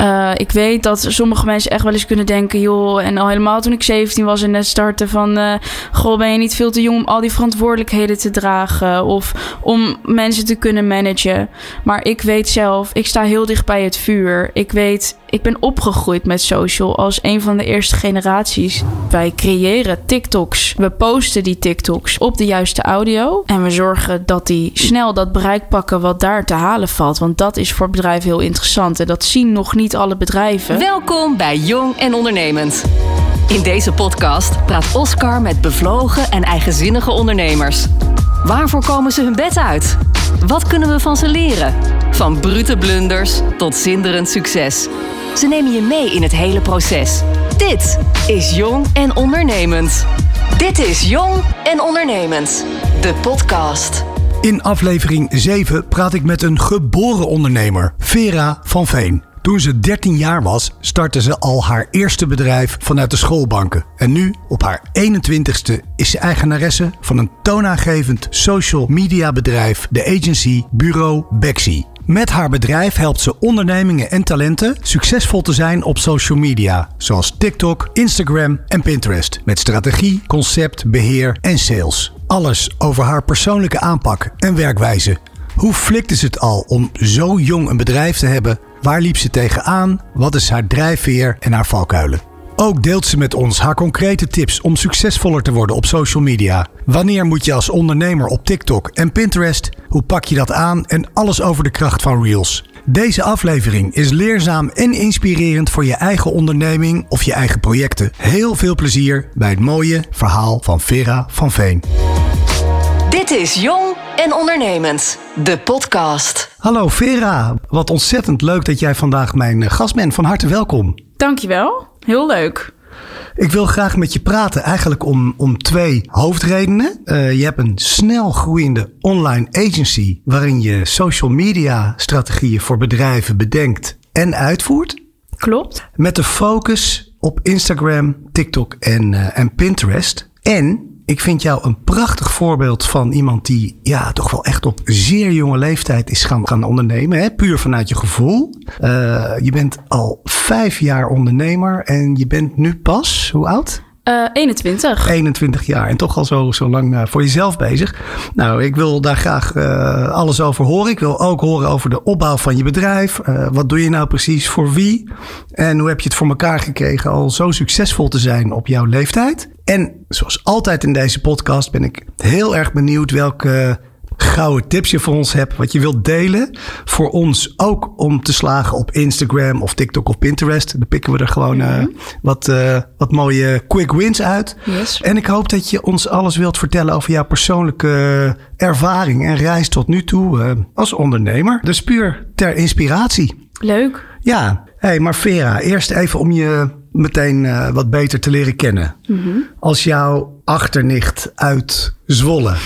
Uh, ik weet dat sommige mensen echt wel eens kunnen denken... joh, en al helemaal toen ik 17 was en net startte van... Uh, goh, ben je niet veel te jong om al die verantwoordelijkheden te dragen... of om mensen te kunnen managen. Maar ik weet zelf, ik sta heel dicht bij het vuur. Ik weet, ik ben opgegroeid met social als een van de eerste generaties. Wij creëren TikToks. We posten die TikToks op de juiste audio. En we zorgen dat die snel dat bereik pakken wat daar te halen valt. Want dat is voor bedrijven heel interessant. En dat zien nog niet alle bedrijven. Welkom bij Jong en Ondernemend. In deze podcast praat Oscar met bevlogen en eigenzinnige ondernemers. Waarvoor komen ze hun bed uit? Wat kunnen we van ze leren? Van brute blunders tot zinderend succes. Ze nemen je mee in het hele proces. Dit is Jong en Ondernemend. Dit is Jong en Ondernemend, de podcast. In aflevering 7 praat ik met een geboren ondernemer, Vera van Veen. Toen ze 13 jaar was, startte ze al haar eerste bedrijf vanuit de schoolbanken. En nu, op haar 21ste, is ze eigenaresse van een toonaangevend social media bedrijf, de agency Bureau Bexy. Met haar bedrijf helpt ze ondernemingen en talenten succesvol te zijn op social media, zoals TikTok, Instagram en Pinterest. Met strategie, concept, beheer en sales. Alles over haar persoonlijke aanpak en werkwijze. Hoe flikt is het al om zo jong een bedrijf te hebben? Waar liep ze tegenaan? Wat is haar drijfveer en haar valkuilen? Ook deelt ze met ons haar concrete tips om succesvoller te worden op social media. Wanneer moet je als ondernemer op TikTok en Pinterest? Hoe pak je dat aan? En alles over de kracht van Reels. Deze aflevering is leerzaam en inspirerend voor je eigen onderneming of je eigen projecten. Heel veel plezier bij het mooie verhaal van Vera van Veen. Dit is Jong en Ondernemend, de podcast. Hallo Vera, wat ontzettend leuk dat jij vandaag mijn gast bent. Van harte welkom. Dankjewel, heel leuk. Ik wil graag met je praten eigenlijk om, om twee hoofdredenen. Uh, je hebt een snel groeiende online agency waarin je social media strategieën voor bedrijven bedenkt en uitvoert. Klopt. Met de focus op Instagram, TikTok en, uh, en Pinterest. En ik vind jou een prachtig voorbeeld van iemand die ja, toch wel echt op zeer jonge leeftijd is gaan, gaan ondernemen. Hè? Puur vanuit je gevoel. Uh, je bent al vijf jaar ondernemer en je bent nu pas, hoe oud? Uh, 21. 21 jaar en toch al zo, zo lang uh, voor jezelf bezig. Nou, ik wil daar graag uh, alles over horen. Ik wil ook horen over de opbouw van je bedrijf. wat doe je nou precies voor wie? En hoe heb je het voor elkaar gekregen al zo succesvol te zijn op jouw leeftijd? En zoals altijd in deze podcast ben ik heel erg benieuwd welke gouden tips je voor ons hebt. Wat je wilt delen. Voor ons ook om te slagen op Instagram of TikTok of Pinterest. Dan pikken we er gewoon mm -hmm. uh, wat, uh, wat mooie quick wins uit. Yes. En ik hoop dat je ons alles wilt vertellen over jouw persoonlijke ervaring en reis tot nu toe uh, als ondernemer. Dus puur ter inspiratie. Leuk. Ja, hey, maar Vera, eerst even om je meteen uh, wat beter te leren kennen. Mm -hmm. Als jouw achternicht uit Zwolle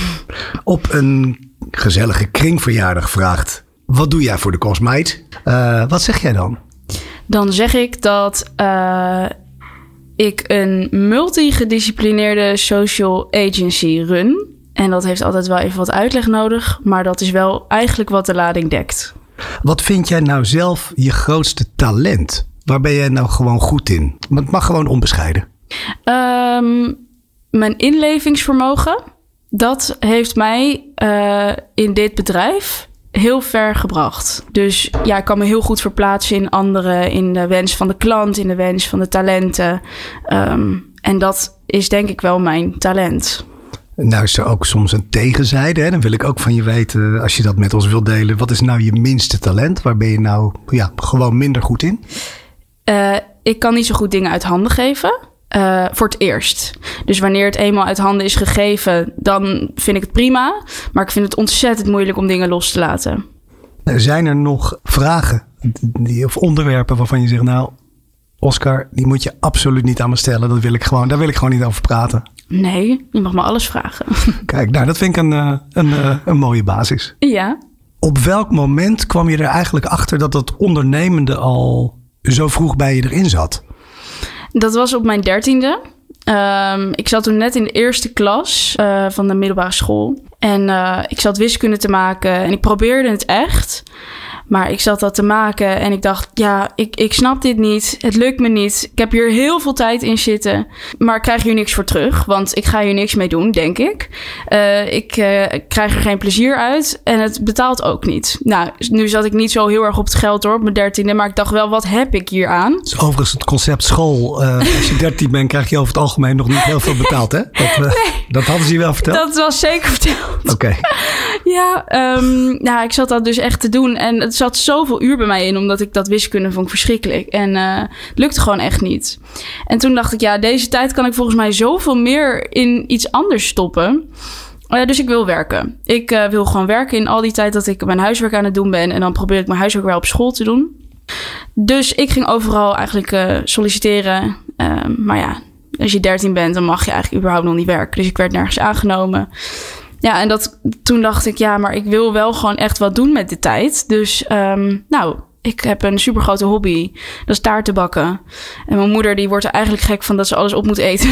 op een gezellige kringverjaardag vraagt: Wat doe jij voor de kosmeet? Uh, wat zeg jij dan? Dan zeg ik dat uh, ik een multigedisciplineerde social agency run. En dat heeft altijd wel even wat uitleg nodig, maar dat is wel eigenlijk wat de lading dekt. Wat vind jij nou zelf je grootste talent? Waar ben jij nou gewoon goed in? Het mag gewoon onbescheiden. Um, mijn inlevingsvermogen, dat heeft mij uh, in dit bedrijf heel ver gebracht. Dus ja, ik kan me heel goed verplaatsen in anderen, in de wens van de klant, in de wens van de talenten. Um, en dat is denk ik wel mijn talent. Nou is er ook soms een tegenzijde. Hè? Dan wil ik ook van je weten, als je dat met ons wilt delen, wat is nou je minste talent? Waar ben je nou ja, gewoon minder goed in? Uh, ik kan niet zo goed dingen uit handen geven. Uh, voor het eerst. Dus wanneer het eenmaal uit handen is gegeven, dan vind ik het prima. Maar ik vind het ontzettend moeilijk om dingen los te laten. Zijn er nog vragen die, of onderwerpen waarvan je zegt, nou, Oscar, die moet je absoluut niet aan me stellen. Dat wil ik gewoon, daar wil ik gewoon niet over praten. Nee, je mag me alles vragen. Kijk, nou, dat vind ik een, een, een, een mooie basis. Ja. Op welk moment kwam je er eigenlijk achter dat dat ondernemende al zo vroeg bij je erin zat? Dat was op mijn dertiende. Um, ik zat toen net in de eerste klas uh, van de middelbare school. En uh, ik zat wiskunde te maken en ik probeerde het echt. Maar ik zat dat te maken en ik dacht, ja, ik, ik snap dit niet. Het lukt me niet. Ik heb hier heel veel tijd in zitten. Maar ik krijg hier niks voor terug, want ik ga hier niks mee doen, denk ik. Uh, ik uh, krijg er geen plezier uit en het betaalt ook niet. Nou, nu zat ik niet zo heel erg op het geld hoor, op mijn dertiende. Maar ik dacht wel, wat heb ik hier aan? Dus overigens het concept school. Uh, als je dertien bent, krijg je over het algemeen nog niet heel veel betaald, hè? Dat, nee, dat hadden ze je wel verteld? Dat was zeker verteld. Oké. Okay. Ja, um, nou, ik zat dat dus echt te doen en het zat zoveel uur bij mij in, omdat ik dat wiskunde vond verschrikkelijk. En uh, het lukte gewoon echt niet. En toen dacht ik, ja, deze tijd kan ik volgens mij zoveel meer in iets anders stoppen. Uh, dus ik wil werken. Ik uh, wil gewoon werken in al die tijd dat ik mijn huiswerk aan het doen ben. En dan probeer ik mijn huiswerk wel op school te doen. Dus ik ging overal eigenlijk solliciteren. maar ja, als je 13 bent, dan mag je eigenlijk überhaupt nog niet werken. Dus ik werd nergens aangenomen. Ja, en dat, toen dacht ik, ja, maar ik wil wel gewoon echt wat doen met de tijd. Dus, um, nou, ik heb een super grote hobby. Dat is taarten bakken. En mijn moeder die wordt er eigenlijk gek van dat ze alles op moet eten.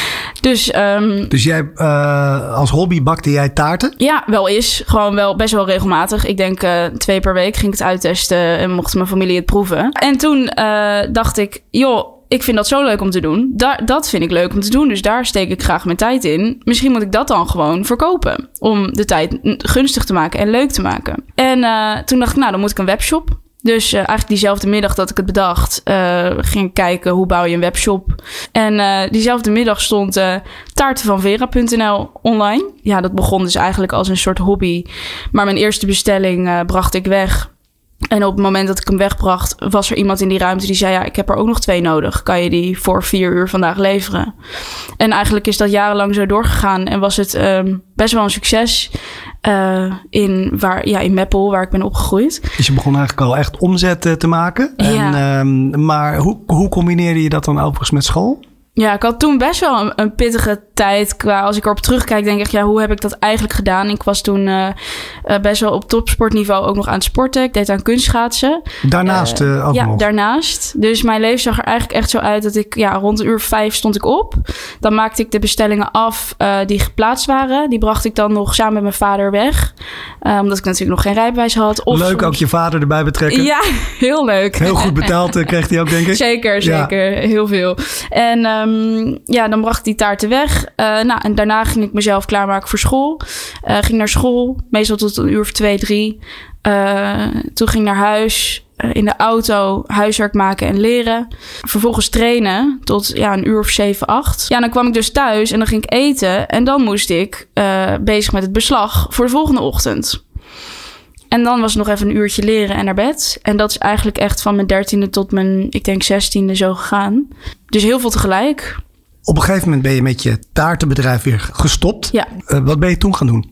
dus, um, dus jij uh, als hobby bakte jij taarten? Ja, wel is. Gewoon wel best wel regelmatig. Ik denk uh, twee per week ging ik het uittesten en mocht mijn familie het proeven. En toen uh, dacht ik, joh ik vind dat zo leuk om te doen. Dat vind ik leuk om te doen. Dus daar steek ik graag mijn tijd in. Misschien moet ik dat dan gewoon verkopen. Om de tijd gunstig te maken en leuk te maken. En uh, toen dacht ik, nou, dan moet ik een webshop. Dus uh, eigenlijk diezelfde middag dat ik het bedacht, uh, ging ik kijken hoe bouw je een webshop. En diezelfde middag stond taartenvanvera.nl online. Ja, dat begon dus eigenlijk als een soort hobby. Maar mijn eerste bestelling bracht ik weg. En op het moment dat ik hem wegbracht, was er iemand in die ruimte die zei: Ja, ik heb er ook nog twee nodig. Kan je die voor vier uur vandaag leveren? En eigenlijk is dat jarenlang zo doorgegaan en was het um, best wel een succes. Uh, in, waar, ja, in Meppel, waar ik ben opgegroeid. Dus je begon eigenlijk al echt omzet te maken. En, ja. um, maar hoe, hoe combineerde je dat dan overigens met school? Ja, ik had toen best wel een, een, pittige tijd. Qua, als ik erop terugkijk, denk ik, ja, hoe heb ik dat eigenlijk gedaan? Ik was toen uh, uh, best wel op topsportniveau ook nog aan het sporten. Ik deed aan kunstschaatsen. Daarnaast uh, ook Ja, nog. daarnaast. Dus mijn leven zag er eigenlijk echt zo uit dat ik, ja, rond een uur vijf stond ik op. Dan maakte ik de bestellingen af die geplaatst waren. Die bracht ik dan nog samen met mijn vader weg. omdat ik natuurlijk nog geen rijbewijs had. Of leuk ook je vader erbij betrekken. Ja, heel leuk. Heel goed betaald kreeg hij ook, denk ik. Zeker, zeker. Ja. Heel veel. En um, ja, dan bracht ik die taarten weg. Uh, nou, en daarna ging ik mezelf klaarmaken voor school. Uh, ging naar school, meestal tot een uur of twee, drie. Uh, toen ging naar huis, in de auto huiswerk maken en leren. Vervolgens trainen tot ja, een uur of zeven, acht. Ja, dan kwam ik dus thuis en dan ging ik eten. En dan moest ik bezig met het beslag voor de volgende ochtend. En dan was het nog even een uurtje leren en naar bed. En dat is eigenlijk echt van mijn dertiende tot mijn, ik denk, zestiende zo gegaan. Dus heel veel tegelijk. Op een gegeven moment ben je met je taartenbedrijf weer gestopt. Ja. Uh, wat ben je toen gaan doen?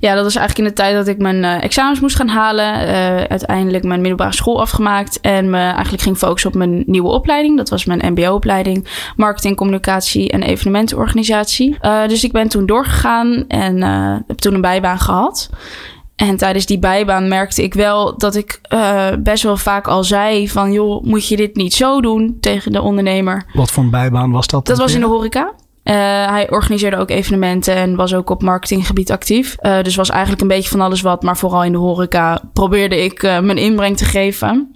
Ja, dat was eigenlijk in de tijd dat ik mijn uh, examens moest gaan halen. Uh, uiteindelijk mijn middelbare school afgemaakt. En me eigenlijk ging focussen op mijn nieuwe opleiding. Dat was mijn MBO-opleiding. Marketing, communicatie en evenementenorganisatie. dus ik ben toen doorgegaan en heb toen een bijbaan gehad. En tijdens die bijbaan merkte ik wel dat ik uh, best wel vaak al zei van... joh, moet je dit niet zo doen tegen de ondernemer. Wat voor een bijbaan was dat? Dat was in de horeca. Uh, hij organiseerde ook evenementen en was ook op marketinggebied actief. Uh, dus was eigenlijk een beetje van alles wat. Maar vooral in de horeca probeerde ik mijn inbreng te geven.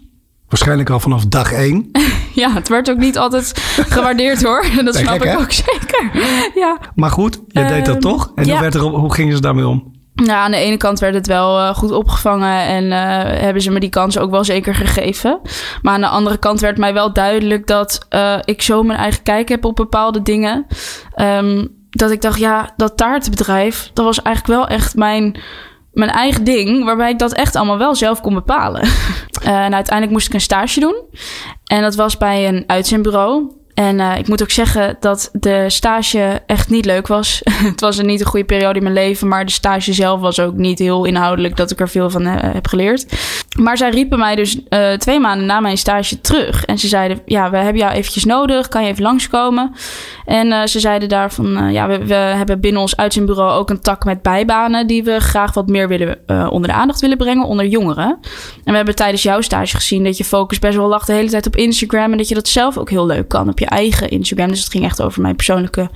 Waarschijnlijk al vanaf dag één. ja, het werd ook niet altijd gewaardeerd hoor. Dat snap ik, ook zeker. ja. Maar goed, je deed dat toch? En ja. werd er, hoe gingen ze daarmee om? Nou, aan de ene kant werd het wel uh, goed opgevangen en uh, hebben ze me die kans ook wel zeker gegeven. Maar aan de andere kant werd mij wel duidelijk dat uh, ik zo mijn eigen kijk heb op bepaalde dingen. Um, dat ik dacht, ja, dat taartenbedrijf, dat was eigenlijk wel echt mijn, mijn eigen ding, waarbij ik dat echt allemaal wel zelf kon bepalen. en uiteindelijk moest ik een stage doen. En dat was bij een uitzendbureau. En uh, ik moet ook zeggen dat de stage echt niet leuk was. het was niet een goede periode in mijn leven, maar de stage zelf was ook niet heel inhoudelijk dat ik er veel van uh, heb geleerd. Maar zij riepen mij dus uh, twee maanden na mijn stage terug. En ze zeiden, ja, we hebben jou eventjes nodig. Kan je even langskomen? En uh, ze zeiden daarvan, uh, ja, we, we, hebben binnen ons uitzendbureau ook een tak met bijbanen... die we graag wat meer willen, onder de aandacht willen brengen onder jongeren. En we hebben tijdens jouw stage gezien dat je focus best wel lag de hele tijd op Instagram... en dat je dat zelf ook heel leuk kan op je eigen Instagram. Dus het ging echt over mijn persoonlijke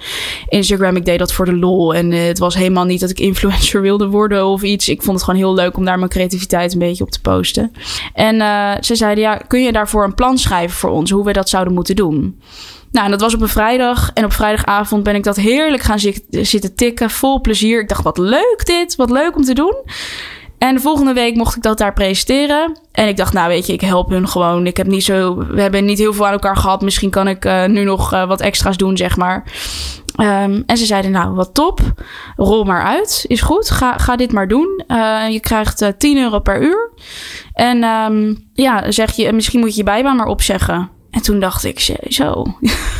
Instagram. Ik deed dat voor de lol en het was helemaal niet dat ik influencer wilde worden of iets. Ik vond het gewoon heel leuk om daar mijn creativiteit een beetje op te posten. En uh, ze zeiden, ja, kun je daarvoor een plan schrijven voor ons, hoe we dat zouden moeten doen? Nou, dat was op een vrijdag. En op vrijdagavond ben ik dat heerlijk gaan zitten tikken. Vol plezier. Ik dacht, wat leuk dit. Wat leuk om te doen. En de volgende week mocht ik dat daar presenteren. En ik dacht, nou weet je, ik help hun gewoon. Ik heb niet zo, we hebben niet heel veel aan elkaar gehad. Misschien kan ik uh, nu nog uh, wat extra's doen, zeg maar. Um, en ze zeiden, nou, wat top. Rol maar uit. Is goed. Ga, ga dit maar doen. Uh, je krijgt uh, 10 euro per uur. En um, ja, zeg je, misschien moet je je bijbaan maar opzeggen. En toen dacht ik, zo,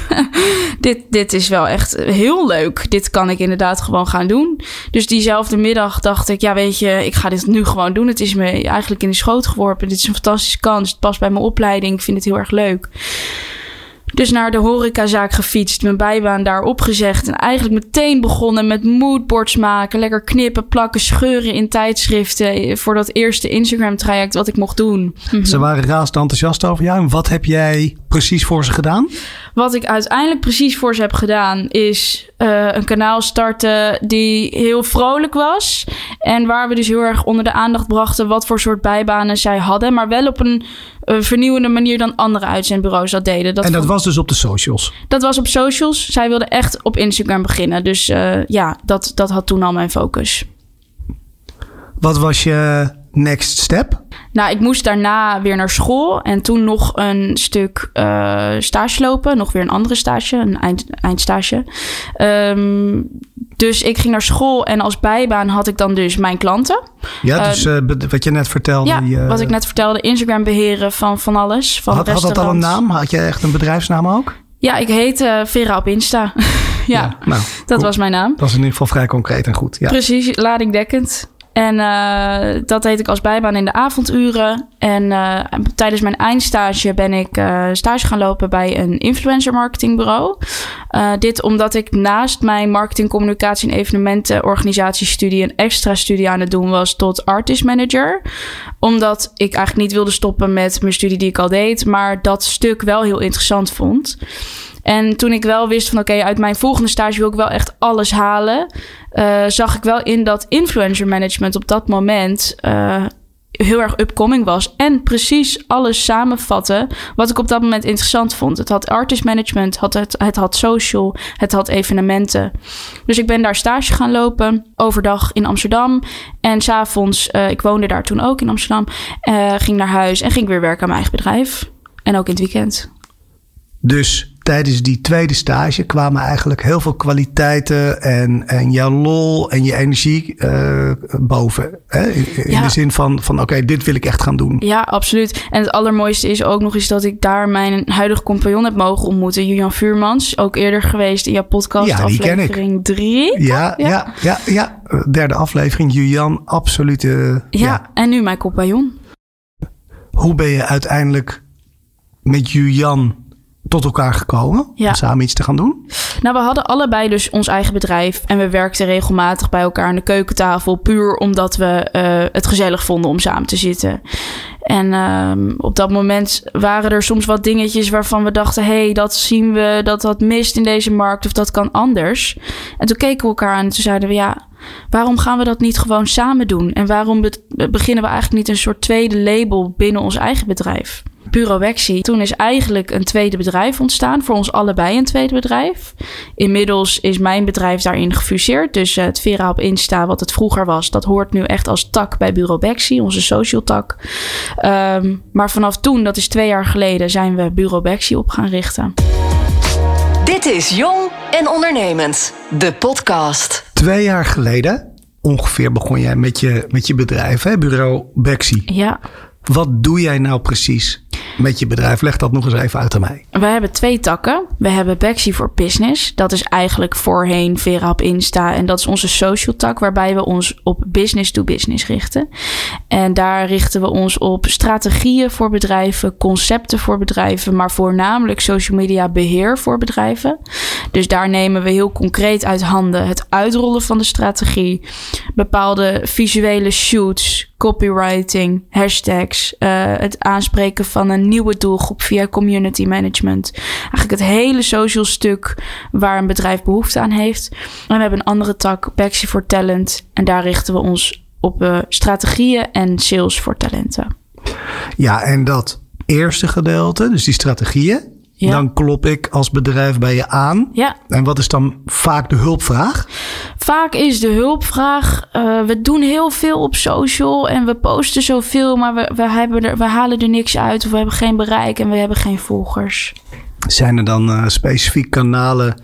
dit, dit is wel echt heel leuk. Dit kan ik inderdaad gewoon gaan doen. Dus diezelfde middag dacht ik, ja weet je, ik ga dit nu gewoon doen. Het is me eigenlijk in de schoot geworpen. Dit is een fantastische kans. Het past bij mijn opleiding. Ik vind het heel erg leuk. Dus naar de horecazaak gefietst, mijn bijbaan daar opgezegd. En eigenlijk meteen begonnen met moodboards maken. Lekker knippen, plakken, scheuren in tijdschriften. Voor dat eerste Instagram-traject wat ik mocht doen. Ze waren razend enthousiast over jou. En wat heb jij precies voor ze gedaan? Wat ik uiteindelijk precies voor ze heb gedaan, is uh, een kanaal starten die heel vrolijk was. En waar we dus heel erg onder de aandacht brachten wat voor soort bijbanen zij hadden. Maar wel op een uh, vernieuwende manier dan andere uitzendbureaus dat deden. Dat en dat was dus op de socials? Dat was op socials. Zij wilden echt op Instagram beginnen. Dus uh, ja, dat, dat had toen al mijn focus. Wat was je next step? Nou, ik moest daarna weer naar school en toen nog een stuk uh, stage lopen. Nog weer een andere stage, een eind, eindstage. Um, dus ik ging naar school en als bijbaan had ik dan dus mijn klanten. Ja, dus uh, wat je net vertelde. Ja, die, uh, wat ik net vertelde. Instagram beheren van van alles. Van had, had dat al een naam? Had je echt een bedrijfsnaam ook? Ja, ik heette Vera op Insta. ja, ja nou, dat cool. was mijn naam. Dat is in ieder geval vrij concreet en goed. Ja. Precies, ladingdekkend. En uh, dat deed ik als bijbaan in de avonduren. En uh, tijdens mijn eindstage ben ik uh, stage gaan lopen bij een influencer marketingbureau. dit omdat ik naast mijn marketing, communicatie en evenementen organisatiestudie een extra studie aan het doen was tot artist manager. Omdat ik eigenlijk niet wilde stoppen met mijn studie die ik al deed, maar dat stuk wel heel interessant vond. En toen ik wel wist van oké, uit mijn volgende stage wil ik wel echt alles halen, uh, zag ik wel in dat influencer management op dat moment uh, heel erg upcoming was. En precies alles samenvatten wat ik op dat moment interessant vond. Het had artist management, had het, het had social, het had evenementen. Dus ik ben daar stage gaan lopen, overdag in Amsterdam. En s'avonds, uh, ik woonde daar toen ook in Amsterdam, ging naar huis en ging weer werken aan mijn eigen bedrijf. En ook in het weekend. Dus tijdens die tweede stage kwamen eigenlijk heel veel kwaliteiten en, en jouw lol en je energie uh, boven. Hè? In, ja. de zin van, van oké, okay, dit wil ik echt gaan doen. Ja, absoluut. En het allermooiste is ook nog eens dat ik daar mijn huidige compagnon heb mogen ontmoeten. Julian Vuurmans, ook eerder geweest in jouw podcast, ja, aflevering 3. Ja, ja, ja, ja, ja. Derde aflevering, Julian, absolute... Ja, ja, en nu mijn compagnon. Hoe ben je uiteindelijk met Julian tot elkaar gekomen ja. om samen iets te gaan doen? Nou, we hadden allebei dus ons eigen bedrijf en we werkten regelmatig bij elkaar aan de keukentafel, puur omdat we uh, het gezellig vonden om samen te zitten. En uh, op dat moment waren er soms wat dingetjes waarvan we dachten: hé, hey, dat zien we, dat dat mist in deze markt of dat kan anders. En toen keken we elkaar aan en toen zeiden we: ja, waarom gaan we dat niet gewoon samen doen? En waarom beginnen we eigenlijk niet een soort tweede label binnen ons eigen bedrijf? Bureau Wexie. Toen is eigenlijk een tweede bedrijf ontstaan. Voor ons allebei een tweede bedrijf. Inmiddels is mijn bedrijf daarin gefuseerd. Dus uh, het Vera op Insta, wat het vroeger was, dat hoort nu echt als tak bij Bureau Bexie, onze social tak. Um, maar vanaf toen, dat is twee jaar geleden, zijn we Bureau Bexie op gaan richten. Dit is Jong en Ondernemend, de podcast. Twee jaar geleden ongeveer begon jij met je, met je bedrijf, hè? Bureau Bexie. Ja. Wat doe jij nou precies? Met je bedrijf? Leg dat nog eens even uit aan mij. We hebben twee takken. We hebben Bexy voor Business. Dat is eigenlijk voorheen Vera op Insta. En dat is onze social tak, waarbij we ons op business to business richten. En daar richten we ons op strategieën voor bedrijven, concepten voor bedrijven, maar voornamelijk social media beheer voor bedrijven. Dus daar nemen we heel concreet uit handen het uitrollen van de strategie, bepaalde visuele shoots, copywriting, hashtags, uh, het aanspreken van een nieuwe doelgroep via community management. Eigenlijk het hele social stuk waar een bedrijf behoefte aan heeft. En we hebben een andere tak, Bexy for Talent. En daar richten we ons op uh, strategieën en sales voor talenten. Ja, en dat eerste gedeelte, dus die strategieën, ja. Dan klop ik als bedrijf bij je aan. Ja. En wat is dan vaak de hulpvraag? Vaak is de hulpvraag: uh, we doen heel veel op social en we posten zoveel, maar we, we, hebben er, we halen er niks uit of we hebben geen bereik en we hebben geen volgers. Zijn er dan uh, specifieke kanalen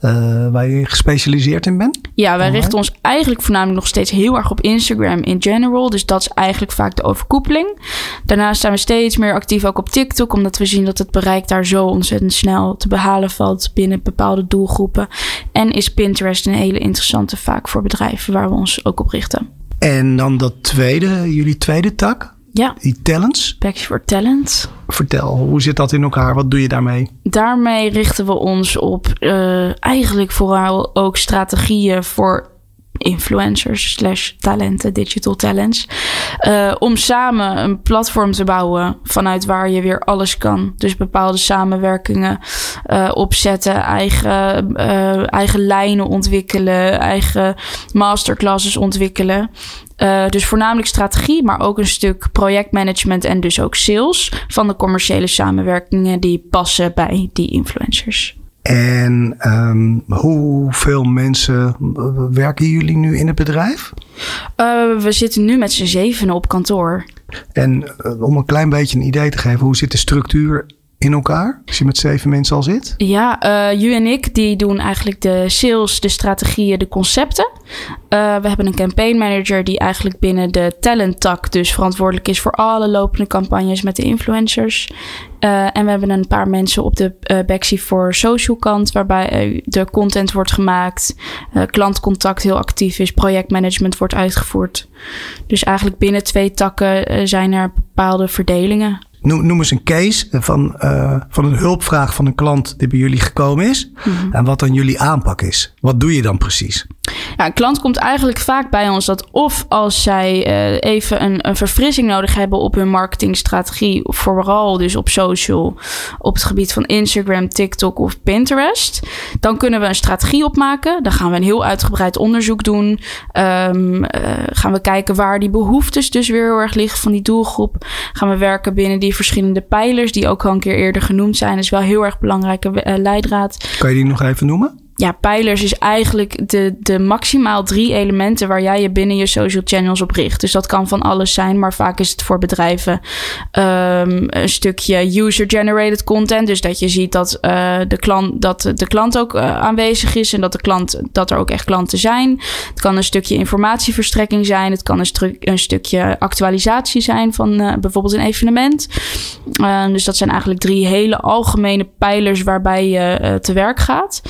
uh, waar je gespecialiseerd in bent? Ja, wij richten ons eigenlijk voornamelijk nog steeds heel erg op Instagram in general. Dus dat is eigenlijk vaak de overkoepeling. Daarnaast zijn we steeds meer actief ook op TikTok, omdat we zien dat het bereik daar zo ontzettend snel te behalen valt binnen bepaalde doelgroepen. En is Pinterest een hele interessante vaak voor bedrijven waar we ons ook op richten. En dan dat tweede, jullie tweede tak? Ja. Die talents? Packs for Talent. Vertel, hoe zit dat in elkaar? Wat doe je daarmee? Daarmee richten we ons op uh, eigenlijk vooral ook strategieën voor influencers slash talenten, digital talents. Uh, om samen een platform te bouwen vanuit waar je weer alles kan. Dus bepaalde samenwerkingen uh, opzetten, eigen, uh, eigen lijnen ontwikkelen, eigen masterclasses ontwikkelen. Dus voornamelijk strategie, maar ook een stuk projectmanagement en dus ook sales van de commerciële samenwerkingen die passen bij die influencers. En um, hoeveel mensen werken jullie nu in het bedrijf? Uh, we zitten nu met z'n zevenen op kantoor. En uh, om een klein beetje een idee te geven, hoe zit de structuur in elkaar? Als je met zeven mensen al zit? Ja, uh, en ik die doen eigenlijk de sales, de strategieën, de concepten. Uh, we hebben een campaign manager die eigenlijk binnen de talent tak dus verantwoordelijk is voor alle lopende campagnes met de influencers. Uh, en we hebben een paar mensen op de uh, Bexy for Social kant, waarbij de content wordt gemaakt, klantcontact heel actief is, projectmanagement wordt uitgevoerd. Dus eigenlijk binnen twee takken zijn er bepaalde verdelingen. Noem, noem eens een case van, uh, van een hulpvraag van een klant die bij jullie gekomen is. Mm-hmm. En wat dan jullie aanpak is. Wat doe je dan precies? Een klant komt eigenlijk vaak bij ons dat of als zij uh, even een, een, verfrissing nodig hebben op hun marketingstrategie, vooral dus op social, op het gebied van Instagram, TikTok of Pinterest, dan kunnen we een strategie opmaken. Dan gaan we een heel uitgebreid onderzoek doen. Um, uh, gaan we kijken waar die behoeftes dus weer heel erg liggen van die doelgroep. Gaan we werken binnen die verschillende pijlers die ook al een keer eerder genoemd zijn. Dat is wel heel erg belangrijke uh, leidraad. Kan je die nog even noemen? Ja, pijlers is eigenlijk de, de maximaal drie elementen waar jij je binnen je social channels op richt. Dus dat kan van alles zijn, maar vaak is het voor bedrijven um, een stukje user-generated content. Dus dat je ziet dat, uh, de, klant, dat de klant ook uh, aanwezig is en dat, de klant, dat er ook echt klanten zijn. Het kan een stukje informatieverstrekking zijn. Het kan een, een stukje actualisatie zijn van uh, bijvoorbeeld een evenement. dus dat zijn eigenlijk drie hele algemene pijlers waarbij je te werk gaat.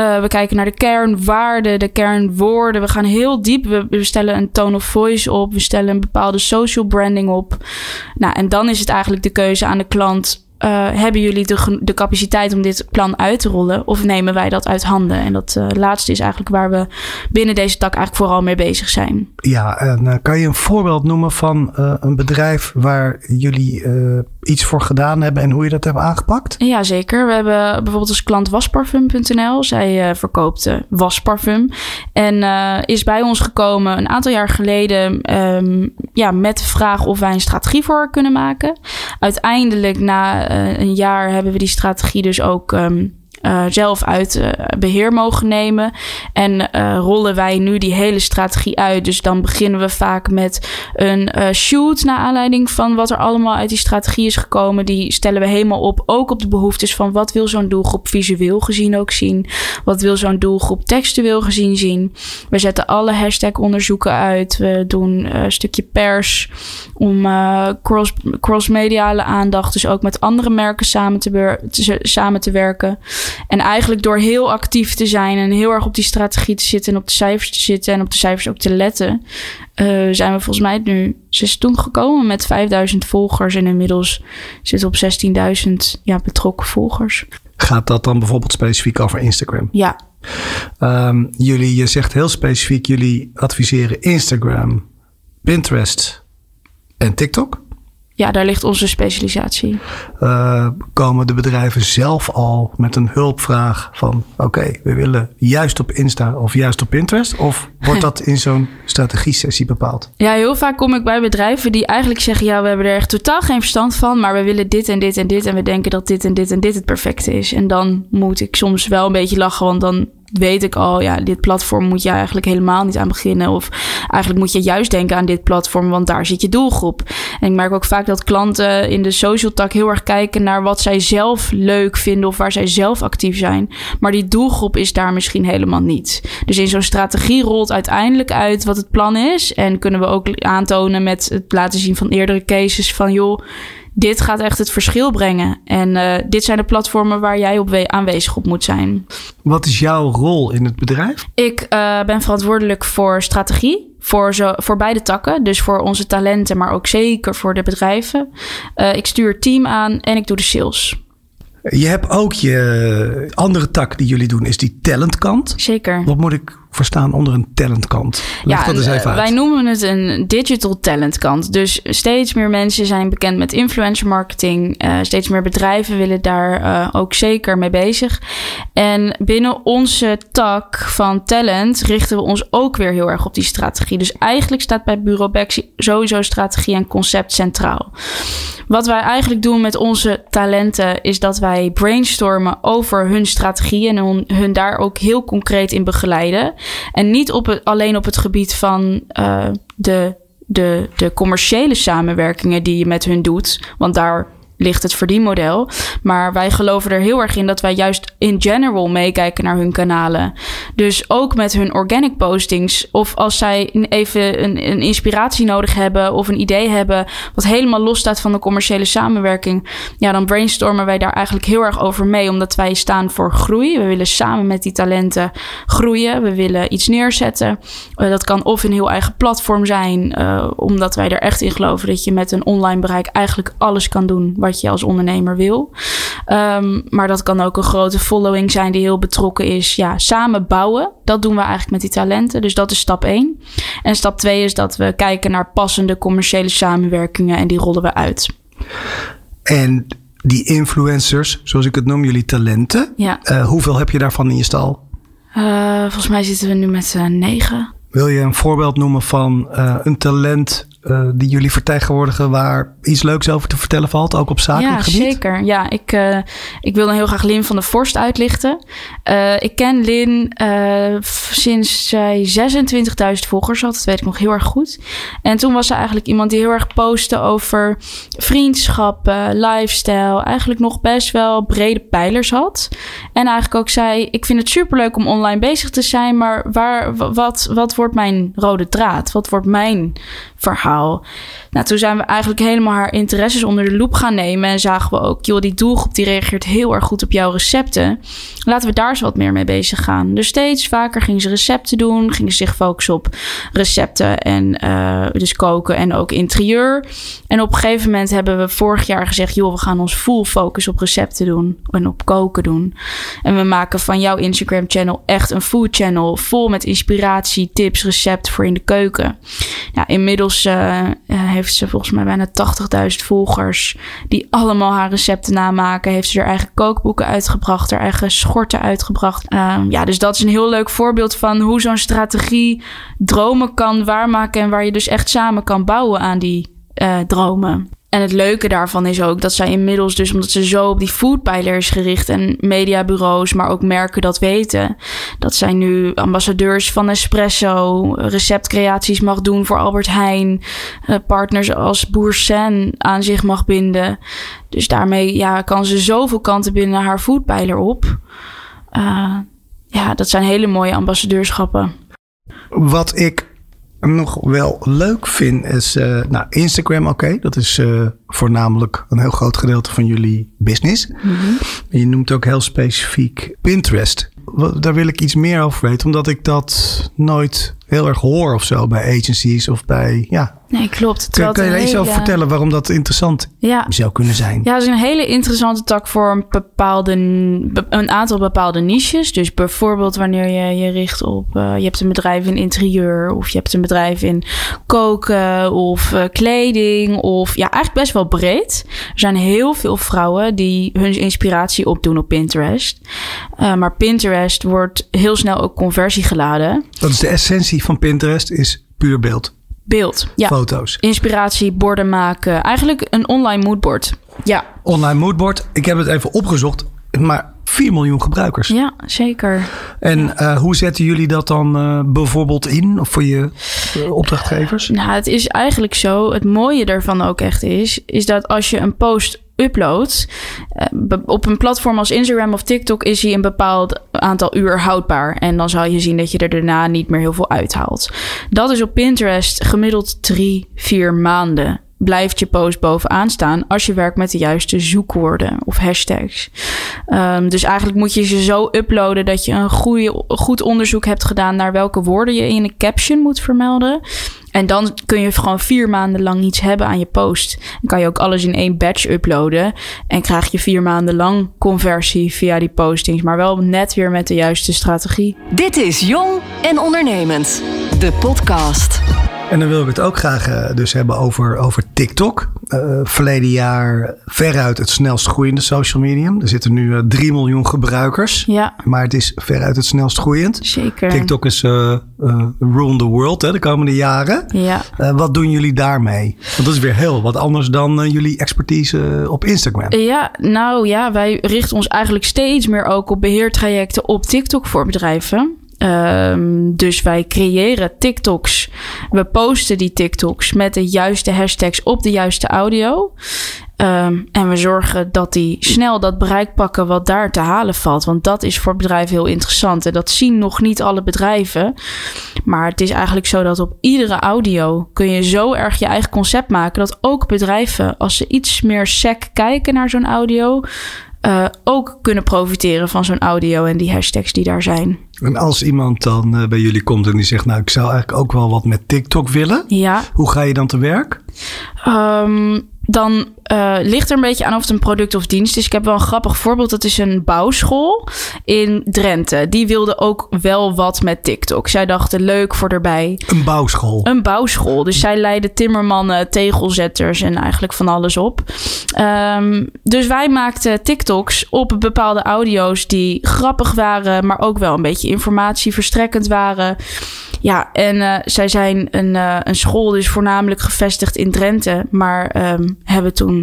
Uh, we kijken naar de kernwaarden, de kernwoorden. We gaan heel diep. We, stellen een tone of voice op. We stellen een bepaalde social branding op. Nou, en dan is het eigenlijk de keuze aan de klant. Uh, hebben jullie de, de capaciteit om dit plan uit te rollen? Of nemen wij dat uit handen? En dat uh, laatste is eigenlijk waar we binnen deze tak eigenlijk vooral mee bezig zijn. Ja, en kan je een voorbeeld noemen van een bedrijf waar jullie iets voor gedaan hebben en hoe je dat hebt aangepakt? Ja, zeker. We hebben bijvoorbeeld als klant wasparfum.nl. Zij verkoopt wasparfum. En is bij ons gekomen een aantal jaar geleden um, ja, met de vraag of wij een strategie voor kunnen maken. Uiteindelijk na uh, een jaar hebben we die strategie dus ook um, uh, zelf uit uh, beheer mogen nemen. En uh, rollen wij nu die hele strategie uit. Dus dan beginnen we vaak met een shoot naar aanleiding van wat er allemaal uit die strategie is gekomen. Die stellen we helemaal op, ook op de behoeftes van wat wil zo'n doelgroep visueel gezien ook zien. Wat wil zo'n doelgroep textueel gezien zien. We zetten alle hashtag onderzoeken uit. We doen een stukje pers om cross, cross-mediale aandacht. Dus ook met andere merken samen te, samen te werken. En eigenlijk door heel actief te zijn en heel erg op die strategie te zitten en op de cijfers te zitten en op de cijfers ook te letten, uh, zijn we volgens mij nu zes toen gekomen met 5000 volgers en inmiddels zitten op 16.000 ja, betrokken volgers. Gaat dat dan bijvoorbeeld specifiek over Instagram? Ja. Um, jullie, je zegt heel specifiek, jullie adviseren Instagram, Pinterest en TikTok ja, daar ligt onze specialisatie. Uh, komen de bedrijven zelf al met een hulpvraag van oké, we willen juist op Insta of juist op Pinterest? Of wordt dat in zo'n strategie-sessie bepaald? Ja, heel vaak kom ik bij bedrijven die eigenlijk zeggen ja, we hebben er echt totaal geen verstand van, maar we willen dit en dit en dit en we denken dat dit en dit en dit het perfecte is. En dan moet ik soms wel een beetje lachen, want dan weet ik al, ja, dit platform moet je eigenlijk helemaal niet aan beginnen. Of eigenlijk moet je juist denken aan dit platform, want daar zit je doelgroep. En ik merk ook vaak dat klanten in de social tak heel erg kijken naar wat zij zelf leuk vinden of waar zij zelf actief zijn. Maar die doelgroep is daar misschien helemaal niet. Dus in zo'n strategie rolt uiteindelijk uit wat het plan is. En kunnen we ook aantonen met het laten zien van eerdere cases van joh dit gaat echt het verschil brengen. En uh, dit zijn de platformen waar jij op aanwezig op moet zijn. Wat is jouw rol in het bedrijf? Ik uh, ben verantwoordelijk voor strategie. Voor, zo, voor beide takken. Dus voor onze talenten, maar ook zeker voor de bedrijven. Uh, ik stuur het team aan en ik doe de sales. Je hebt ook je andere tak die jullie doen, is die talentkant. Zeker. Wat moet ik verstaan onder een talentkant? Leg ja, dat eens even uit. wij noemen het een digital talentkant. Dus steeds meer mensen zijn bekend met influencer marketing. Uh, steeds meer bedrijven willen daar uh, ook zeker mee bezig. En binnen onze tak van talent richten we ons ook weer heel erg op die strategie. Dus eigenlijk staat bij Bureau Bexi sowieso strategie en concept centraal. Wat wij eigenlijk doen met onze talenten is dat wij brainstormen over hun strategieën en hun daar ook heel concreet in begeleiden. En niet op alleen op het gebied van uh, de, de, de commerciële samenwerkingen die je met hun doet. Want daar ligt het verdienmodel. Maar wij geloven er heel erg in dat wij juist in general meekijken naar hun kanalen. Dus ook met hun organic postings. Of als zij even een, een inspiratie nodig hebben of een idee hebben. wat helemaal los staat van de commerciële samenwerking. Ja, dan brainstormen wij daar eigenlijk heel erg over mee. Omdat wij staan voor groei. We willen samen met die talenten groeien. We willen iets neerzetten. Uh, dat kan of een heel eigen platform zijn. Uh, omdat wij er echt in geloven dat je met een online bereik eigenlijk alles kan doen wat je als ondernemer wil. Um, maar dat kan ook een grote following zijn die heel betrokken is. Ja, samen bouwen. Dat doen we eigenlijk met die talenten. Dus dat is stap 1. En stap 2 is dat we kijken naar passende commerciële samenwerkingen en die rollen we uit. En die influencers, zoals ik het noem, jullie talenten. Ja. Uh, hoeveel heb je daarvan in je stal? Uh, volgens mij zitten we nu met uh, negen. Wil je een voorbeeld noemen van een talent uh, die jullie vertegenwoordigen waar iets leuks over te vertellen valt, ook op zakelijk ja, gebied? Ja, zeker. Ja, ik, uh, ik wil dan heel graag Lin van der Vorst uitlichten. Uh, ik ken Lin sinds zij 26.000 volgers had. Dat weet ik nog heel erg goed. En toen was ze eigenlijk iemand die heel erg postte over vriendschappen, lifestyle. Eigenlijk nog best wel brede pijlers had. En eigenlijk ook zei, ik vind het superleuk om online bezig te zijn, maar waar, wat, wat wordt mijn rode draad? Wat wordt mijn verhaal. Nou, toen zijn we eigenlijk helemaal haar interesses onder de loep gaan nemen. En zagen we ook, joh, die doelgroep die reageert heel erg goed op jouw recepten. Laten we daar eens wat meer mee bezig gaan. Dus steeds vaker gingen ze recepten doen. Gingen ze zich focussen op recepten en uh, dus koken en ook interieur. En op een gegeven moment hebben we vorig jaar gezegd, joh, we gaan ons full focus op recepten doen. En op koken doen. En we maken van jouw Instagram channel echt een food channel. Vol met inspiratie, tips, recepten voor in de keuken. Ja, inmiddels uh, heeft ze volgens mij bijna 80.000 volgers. Die allemaal haar recepten namaken. Heeft ze haar eigen kookboeken uitgebracht. Haar eigen schorten uitgebracht. Um, ja, dus dat is een heel leuk voorbeeld van hoe zo'n strategie dromen kan waarmaken. En waar je dus echt samen kan bouwen aan die uh, dromen. En het leuke daarvan is ook dat zij inmiddels, dus omdat ze zo op die foodpijler is gericht en mediabureaus, maar ook merken dat weten, dat zij nu ambassadeurs van Espresso, receptcreaties mag doen voor Albert Heijn, eh, partners als Boer Sen aan zich mag binden. Dus daarmee ja, kan ze zoveel kanten binnen haar foodpijler op. Uh, ja, dat zijn hele mooie ambassadeurschappen. Wat ik nog wel leuk vind is, uh, nou, Instagram, oké, dat is uh, voornamelijk een heel groot gedeelte van jullie business. Mm -hmm. Je noemt ook heel specifiek Pinterest. Daar wil ik iets meer over weten, omdat ik dat nooit heel erg hoor of zo bij agencies of bij, ja. Nee, klopt. Kun, kan je er iets over vertellen waarom dat interessant ja. zou kunnen zijn? Ja, het is een hele interessante tak voor een, bepaalde, een aantal bepaalde niches. Dus bijvoorbeeld wanneer je je richt op, uh, je hebt een bedrijf in interieur of je hebt een bedrijf in koken of uh, kleding of ja, eigenlijk best wel breed. Er zijn heel veel vrouwen die hun inspiratie opdoen op Pinterest. Uh, maar Pinterest wordt heel snel ook conversie geladen. Dat is de essentie van Pinterest is puur beeld. Beeld, ja. Foto's. Inspiratie, borden maken. Eigenlijk een online moodboard. Ja. Online moodboard. Ik heb het even opgezocht. Maar 4 miljoen gebruikers. Ja, zeker. En uh, hoe zetten jullie dat dan uh, bijvoorbeeld in voor je uh, opdrachtgevers? nou, het is eigenlijk zo. Het mooie daarvan ook echt is, is dat als je een post uploadt. Uh, op een platform als Instagram of TikTok is hij een bepaald aantal uur houdbaar. En dan zal je zien dat je er daarna niet meer heel veel uithaalt. Dat is op Pinterest gemiddeld drie, vier maanden blijft je post bovenaan staan als je werkt met de juiste zoekwoorden of hashtags. Um, dus eigenlijk moet je ze zo uploaden dat je een goede, goed onderzoek hebt gedaan naar welke woorden je in een caption moet vermelden. En dan kun je gewoon vier maanden lang iets hebben aan je post. Dan kan je ook alles in één batch uploaden. En krijg je vier maanden lang conversie via die postings. Maar wel net weer met de juiste strategie. Dit is Jong en Ondernemend. De podcast. En dan wil ik het ook graag uh, dus hebben over, over TikTok. Uh, verleden jaar veruit het snelst groeiende social medium. Er zitten nu uh, 3 miljoen gebruikers. Ja. Maar het is veruit het snelst groeiend. Zeker. TikTok is rule the world hè, de komende jaren. Ja. wat doen jullie daarmee? Want dat is weer heel wat anders dan jullie expertise op Instagram. Ja, nou ja, wij richten ons eigenlijk steeds meer ook op beheertrajecten op TikTok voor bedrijven. Um, dus wij creëren TikToks. We posten die TikToks met de juiste hashtags op de juiste audio. Um, en we zorgen dat die snel dat bereik pakken wat daar te halen valt. Want dat is voor bedrijven heel interessant. En dat zien nog niet alle bedrijven. Maar het is eigenlijk zo dat op iedere audio kun je zo erg je eigen concept maken. Dat ook bedrijven, als ze iets meer sec kijken naar zo'n audio. Uh, ook kunnen profiteren van zo'n audio en die hashtags die daar zijn. En als iemand dan uh, bij jullie komt en die zegt, nou, ik zou eigenlijk ook wel wat met TikTok willen. Ja. Hoe ga je dan te werk? Um, dan uh, ligt er een beetje aan of het een product of dienst is. Ik heb wel een grappig voorbeeld. Dat is een bouwschool in Drenthe. Die wilde ook wel wat met TikTok. Zij dachten leuk voor erbij. Een bouwschool? Een bouwschool. Dus zij leiden timmermannen, tegelzetters en eigenlijk van alles op. Um, dus wij maakten TikToks op bepaalde audio's die grappig waren, maar ook wel een beetje informatieverstrekkend waren. Ja, en uh, zij zijn een, uh, een school, dus voornamelijk gevestigd in Drenthe. Maar um, hebben toen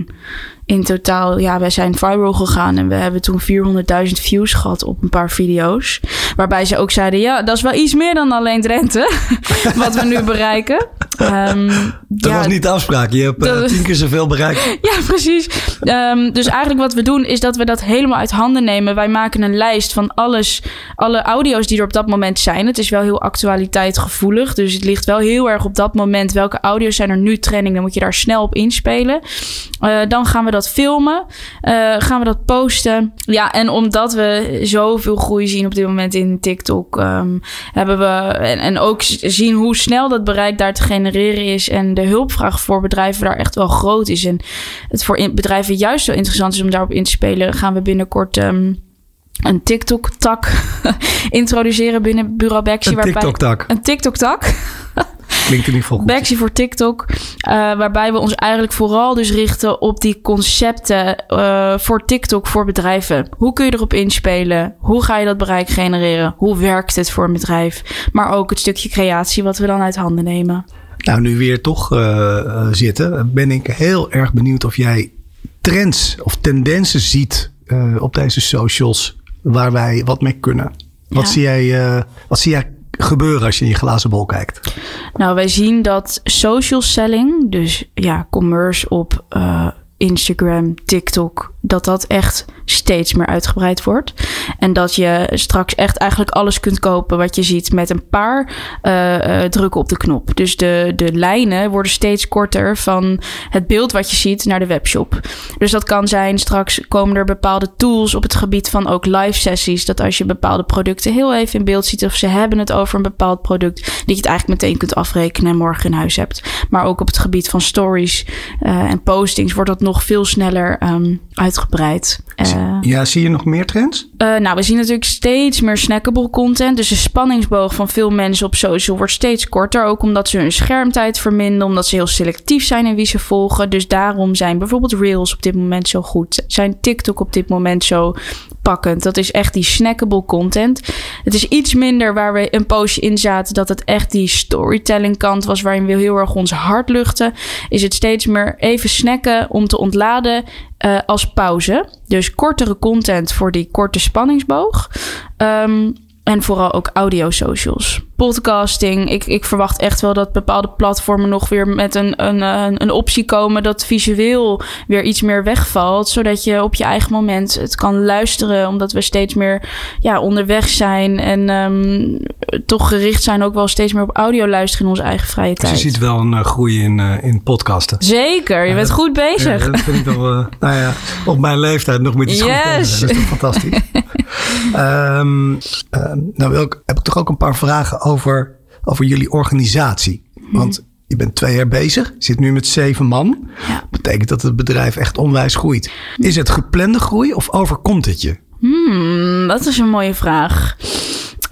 in totaal, ja, wij zijn viral gegaan en we hebben toen 400.000 views gehad op een paar video's. Waarbij ze ook zeiden, ja, dat is wel iets meer dan alleen Drenthe, wat we nu bereiken. Um, dat ja, was niet de afspraak. Je hebt uh, tien keer zoveel bereikt. Ja, precies. Um, dus eigenlijk wat we doen is dat we dat helemaal uit handen nemen. Wij maken een lijst van alles, alle audio's die er op dat moment zijn. Het is wel heel actualiteitgevoelig. Dus het ligt wel heel erg op dat moment. Welke audio's zijn er nu trending? Dan moet je daar snel op inspelen. Uh, dan gaan we dat filmen. Uh, gaan we dat posten. Ja, en omdat we zoveel groei zien op dit moment in TikTok... Um, hebben we... En, en ook zien hoe snel dat bereik daar te genereren is... en de hulpvraag voor bedrijven daar echt wel groot is. En het voor bedrijven juist zo interessant is om daarop in te spelen... gaan we binnenkort... Um, een TikTok-tak introduceren binnen Bureau Bexie. Een TikTok-tak? Een TikTok-tak. Klinkt in ieder geval goed. Voor TikTok. Uh, waarbij we ons eigenlijk vooral dus richten op die concepten uh, voor TikTok voor bedrijven. Hoe kun je erop inspelen? Hoe ga je dat bereik genereren? Hoe werkt het voor een bedrijf? Maar ook het stukje creatie wat we dan uit handen nemen. Nou, nu weer toch uh, zitten, ben ik heel erg benieuwd of jij trends of tendensen ziet uh, op deze socials waar wij wat mee kunnen. Wat, zie jij, uh, wat zie jij gebeuren als je in je glazen bol kijkt? Nou, wij zien dat social selling, dus ja, commerce op Instagram, TikTok, dat dat echt steeds meer uitgebreid wordt. En dat je straks echt eigenlijk alles kunt kopen wat je ziet met een paar uh, drukken op de knop. Dus de, de lijnen worden steeds korter van het beeld wat je ziet naar de webshop. Dus dat kan zijn, straks komen er bepaalde tools op het gebied van ook live sessies. Dat als je bepaalde producten heel even in beeld ziet of ze hebben het over een bepaald product, dat je het eigenlijk meteen kunt afrekenen en morgen in huis hebt. Maar ook op het gebied van stories uh, en postings wordt dat nog veel sneller um, uitgebreid. Uh, ja, zie je nog meer trends? Uh, nou, we zien natuurlijk steeds meer snackable content. Dus de spanningsboog van veel mensen op social wordt steeds korter. Ook omdat ze hun schermtijd verminderen. Omdat ze heel selectief zijn in wie ze volgen. Dus daarom zijn bijvoorbeeld Reels op dit moment zo goed. Zijn TikTok op dit moment zo pakkend. Dat is echt die snackable content. Het is iets minder waar we een poosje in zaten. Dat het echt die storytelling kant was. Waarin we heel erg ons hart luchten. Is het steeds meer even snacken om te ontladen. Uh, als pauze. Dus kortere content voor die korte spanningsboog. Um, en vooral ook audio socials. Podcasting. Ik, ik verwacht echt wel dat bepaalde platformen nog weer met een, een, een, optie komen dat visueel weer iets meer wegvalt. Zodat je op je eigen moment het kan luisteren. Omdat we steeds meer ja, onderweg zijn. En um, toch gericht zijn ook wel steeds meer op audio luisteren in onze eigen vrije tijd. Dus je ziet wel een uh, groei in, uh, in podcasten. Zeker, je bent goed bezig. Ja, dat vind ik wel, uh, nou ja, op mijn leeftijd nog met iets yes. goed Dat is toch fantastisch. um, nou wil ik, heb ik toch ook een paar vragen over, over jullie organisatie. Want je bent twee jaar bezig, zit nu met zeven man. Ja. Betekent dat het bedrijf echt onwijs groeit. Is het geplande groei of overkomt het je? Hmm, dat is een mooie vraag.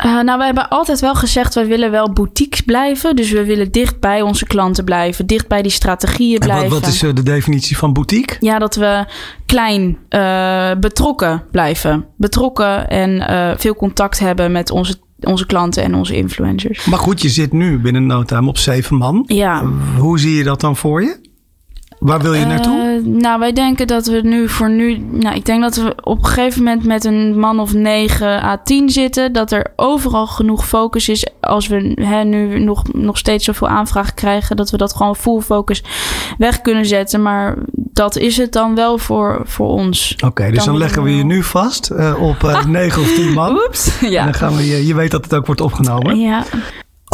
Uh, nou, we hebben altijd wel gezegd, wij willen wel boutiques blijven. Dus we willen dicht bij onze klanten blijven, dicht bij die strategieën blijven. En wat, wat is uh, de definitie van boutique? Ja, dat we klein uh, betrokken blijven. Betrokken en veel contact hebben met onze onze klanten en onze influencers. Maar goed, je zit nu binnen no time op zeven man. Ja. Hoe zie je dat dan voor je? Waar wil je naartoe? Uh, nou, wij denken dat we nu voor nu. Nou, ik denk dat we op een gegeven moment met een man of 9 à 10 zitten. Dat er overal genoeg focus is. Als we hè, nu nog, nog steeds zoveel aanvragen krijgen. Dat we dat gewoon full focus weg kunnen zetten. Maar dat is het dan wel voor, voor ons. Oké, okay, dus dan, dan leggen we je nu vast uh, op uh, 9 of 10 man. Oeps, ja. En dan gaan we je, je weet dat het ook wordt opgenomen. Ja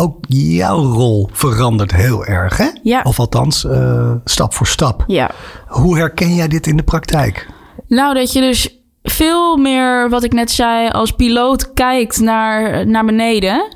ook jouw rol verandert heel erg, hè? Ja. Of althans, uh, stap voor stap. Ja. Hoe herken jij dit in de praktijk? Nou, dat je dus veel meer, wat ik net zei, als piloot kijkt naar, naar beneden.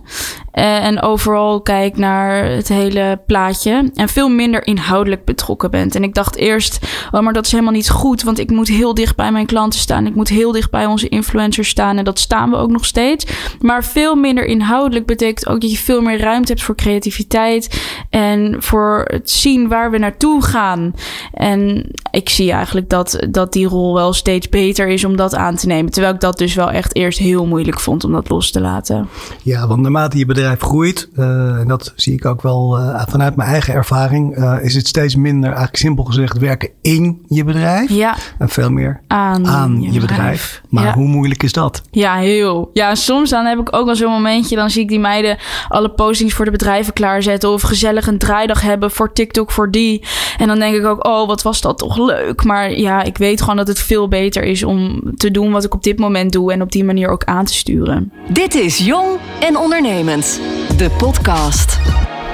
Uh, en overal kijkt naar het hele plaatje. En veel minder inhoudelijk betrokken bent. En ik dacht eerst, oh, maar dat is helemaal niet goed. Want ik moet heel dicht bij mijn klanten staan. Ik moet heel dicht bij onze influencers staan. En dat staan we ook nog steeds. Maar veel minder inhoudelijk betekent ook dat je veel meer ruimte hebt voor creativiteit. En voor het zien waar we naartoe gaan. En ik zie eigenlijk dat, dat die rol wel steeds beter is om dat aan te nemen. Terwijl ik dat dus wel echt eerst heel moeilijk vond om dat los te laten. Ja, want naarmate je bedrijf groeit, uh, en dat zie ik ook wel uh, vanuit mijn eigen ervaring, uh, is het steeds minder, eigenlijk simpel gezegd, werken in je bedrijf. Ja. En veel meer aan, aan je, je bedrijf. bedrijf. Maar ja. hoe moeilijk is dat? Ja, heel. Ja, soms dan heb ik ook wel zo'n momentje, dan zie ik die meiden alle postings voor de bedrijven klaarzetten of gezellig een draaidag hebben voor TikTok voor die. En dan denk ik ook, oh, wat was dat toch leuk. Maar ja, ik weet gewoon dat het veel beter is om te doen wat ik op dit moment doe en op die manier ook aan te sturen. Dit is Jong en Ondernemend. De podcast.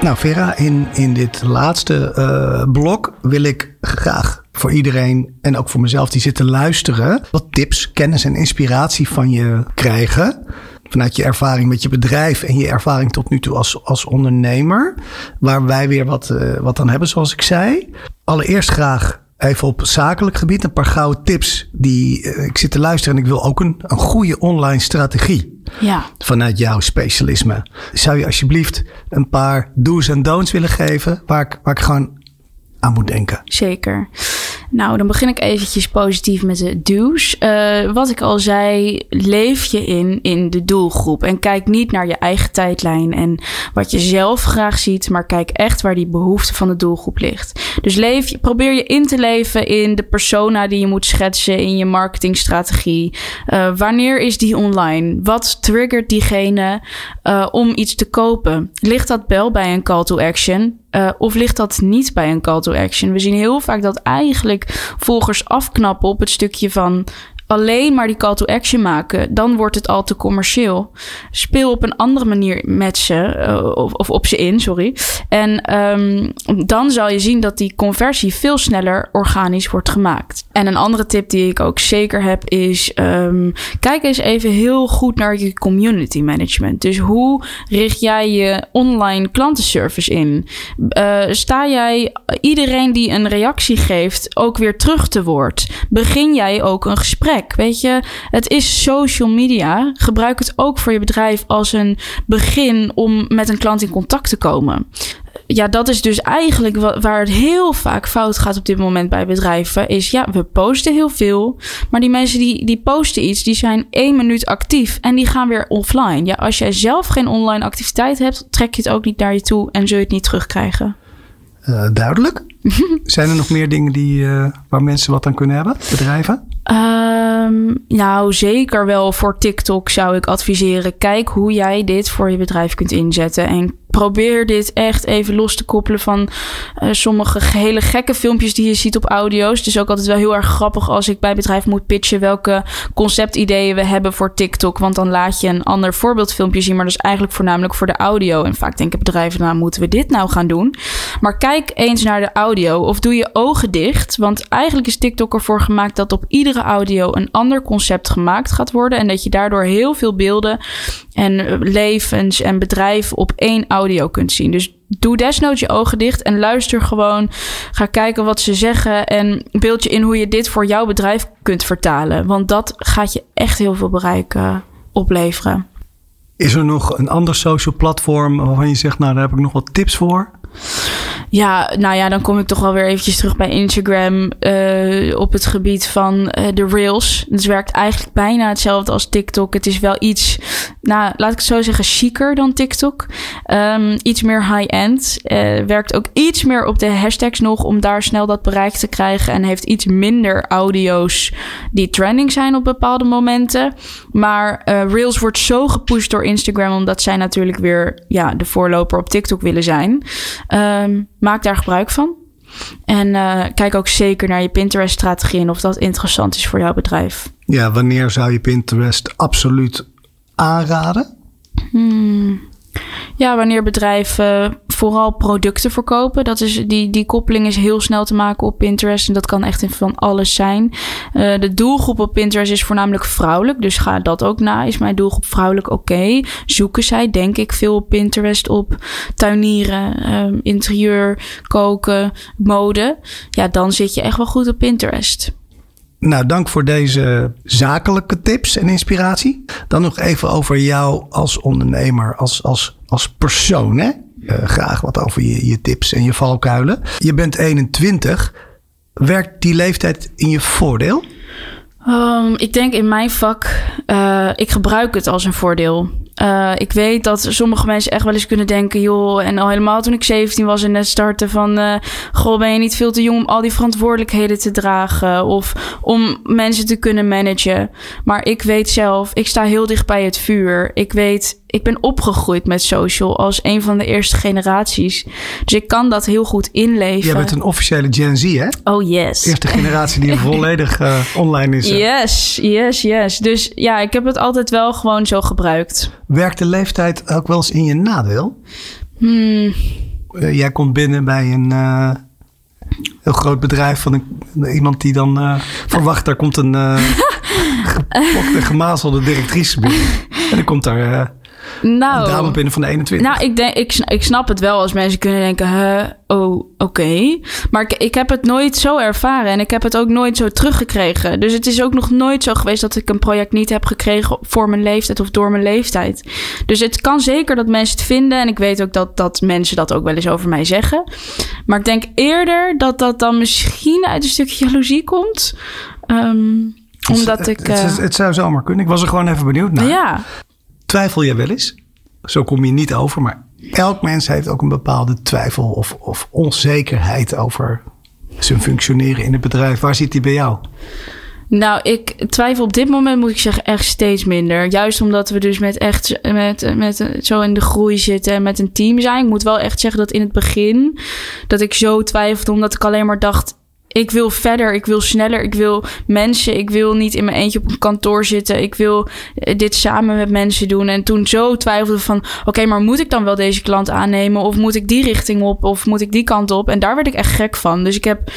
Nou, Vera, in, in dit laatste uh, blok wil ik graag voor iedereen en ook voor mezelf die zit te luisteren, wat tips, kennis en inspiratie van je krijgen. Vanuit je ervaring met je bedrijf en je ervaring tot nu toe als, als ondernemer. Waar wij weer wat, uh, wat aan hebben, zoals ik zei. Allereerst graag even op zakelijk gebied een paar gouden tips. Die, uh, ik zit te luisteren en ik wil ook een, een goede online strategie. Ja. Vanuit jouw specialisme. Zou je alsjeblieft een paar do's en don'ts willen geven waar ik, waar ik gewoon aan moet denken? Zeker. Nou, dan begin ik eventjes positief met de do's. Uh, wat ik al zei, leef je in, in de doelgroep. En kijk niet naar je eigen tijdlijn en wat je zelf graag ziet, maar kijk echt waar die behoefte van de doelgroep ligt. Dus leef, probeer je in te leven in de persona die je moet schetsen in je marketingstrategie. Uh, wanneer is die online? Wat triggert diegene uh, om iets te kopen? Ligt dat bel bij een call to action? Uh, of ligt dat niet bij een call to action? We zien heel vaak dat eigenlijk volgers afknappen op het stukje van alleen maar die call to action maken, dan wordt het al te commercieel. Speel op een andere manier met ze, uh, of, op ze in, sorry. En um, dan zal je zien dat die conversie veel sneller organisch wordt gemaakt. En een andere tip die ik ook zeker heb is: um, kijk eens even heel goed naar je community management. Dus hoe richt jij je online klantenservice in? Uh, sta jij iedereen die een reactie geeft ook weer terug te woord? Begin jij ook een gesprek? Weet je, het is social media. Gebruik het ook voor je bedrijf als een begin om met een klant in contact te komen. Ja, dat is dus eigenlijk waar het heel vaak fout gaat op dit moment bij bedrijven. Is ja, we posten heel veel. Maar die mensen die, die posten iets, die zijn één minuut actief en die gaan weer offline. Ja, als jij zelf geen online activiteit hebt, trek je het ook niet naar je toe en zul je het niet terugkrijgen. Uh, duidelijk. Zijn er nog meer dingen die, uh, waar mensen wat aan kunnen hebben, bedrijven? Um, nou, zeker wel voor TikTok zou ik adviseren. Kijk hoe jij dit voor je bedrijf kunt inzetten. En probeer dit echt even los te koppelen van uh, sommige hele gekke filmpjes die je ziet op audio's. Het is ook altijd wel heel erg grappig als ik bij bedrijf moet pitchen welke conceptideeën we hebben voor TikTok. Want dan laat je een ander voorbeeldfilmpje zien, maar dat is eigenlijk voornamelijk voor de audio. En vaak denken bedrijven, nou moeten we dit nou gaan doen? Maar kijk eens naar de audio of doe je ogen dicht. Want eigenlijk is TikTok ervoor gemaakt dat op iedere audio een ander concept gemaakt gaat worden. En dat je daardoor heel veel beelden en levens en bedrijven op één audio kunt zien. Dus doe desnoods je ogen dicht en luister gewoon. Ga kijken wat ze zeggen en beeld je in hoe je dit voor jouw bedrijf kunt vertalen. Want dat gaat je echt heel veel bereik uh, opleveren. Is er nog een ander social platform waarvan je zegt, nou daar heb ik nog wat tips voor? Ja, nou ja, dan kom ik toch wel weer eventjes terug bij Instagram uh, op het gebied van uh, de Reels. Het werkt eigenlijk bijna hetzelfde als TikTok. Het is wel iets, nou, laat ik het zo zeggen, chiquer dan TikTok. Um, iets meer high-end. Uh, werkt ook iets meer op de hashtags nog om daar snel dat bereik te krijgen. En heeft iets minder audio's die trending zijn op bepaalde momenten. Maar Reels wordt zo gepusht door Instagram, omdat zij natuurlijk weer ja, de voorloper op TikTok willen zijn. Um, maak daar gebruik van. En uh, kijk ook zeker naar je Pinterest-strategie en of dat interessant is voor jouw bedrijf. Ja, wanneer zou je Pinterest absoluut aanraden? Hmm. Ja, wanneer bedrijven vooral producten verkopen. Dat is, die, die koppeling is heel snel te maken op Pinterest. En dat kan echt van alles zijn. Uh, de doelgroep op Pinterest is voornamelijk vrouwelijk. Dus ga dat ook na. Is mijn doelgroep vrouwelijk oké? Zoeken zij, denk ik, veel op Pinterest op tuinieren, um, interieur, koken, mode. Ja, dan zit je echt wel goed op Pinterest. Nou, dank voor deze zakelijke tips en inspiratie. Dan nog even over jou als ondernemer, als, als, als persoon. Hè? Uh, graag wat over je, je tips en je valkuilen. Je bent 21. Werkt die leeftijd in je voordeel? Um, ik denk in mijn vak, uh, ik gebruik het als een voordeel. Uh, ik weet dat sommige mensen echt wel eens kunnen denken, joh, en al helemaal toen ik 17 was en net startte van, uh, goh, ben je niet veel te jong om al die verantwoordelijkheden te dragen of om mensen te kunnen managen. Maar ik weet zelf, ik sta heel dicht bij het vuur. Ik weet ik ben opgegroeid met social als een van de eerste generaties. Dus ik kan dat heel goed inleven. Je bent een officiële Gen Z, hè? Oh, yes. Eerste generatie die volledig uh, online is. Yes, yes, yes. Dus ja, ik heb het altijd wel gewoon zo gebruikt. Werkt de leeftijd ook wel eens in je nadeel? Hmm. Uh, jij komt binnen bij een... Uh, heel groot bedrijf van een, iemand die dan verwacht, daar komt een uh, gemazelde directrice binnen. En dan komt daar Nou, binnen van de 21. Nou, ik, denk, ik, ik snap het wel als mensen kunnen denken, huh, oh, oké. Maar ik, ik heb het nooit zo ervaren en ik heb het ook nooit zo teruggekregen. Dus het is ook nog nooit zo geweest dat ik een project niet heb gekregen voor mijn leeftijd of door mijn leeftijd. Dus het kan zeker dat mensen het vinden en ik weet ook dat, dat mensen dat ook wel eens over mij zeggen. Maar ik denk eerder dat dat dan misschien uit een stukje jaloezie komt. Ehm, omdat het, ik... Het, het, eh, het zou zomaar kunnen. Ik was er gewoon even benieuwd naar. ja, Twijfel je wel eens? Zo kom je niet over, maar elk mens heeft ook een bepaalde twijfel of, of onzekerheid over zijn functioneren in het bedrijf. Waar zit die bij jou? Nou, ik twijfel op dit moment, moet ik zeggen, echt steeds minder. Juist omdat we dus met echt met, met zo in de groei zitten en met een team zijn. Ik moet wel echt zeggen dat in het begin dat ik zo twijfelde, omdat ik alleen maar dacht. Ik wil verder, ik wil sneller, ik wil mensen, ik wil niet in mijn eentje op een kantoor zitten. Ik wil eh, dit samen met mensen doen. En toen zo twijfelde van, oké, maar moet ik dan wel deze klant aannemen? Of moet ik die richting op? Of moet ik die kant op? En daar werd ik echt gek van. Dus ik heb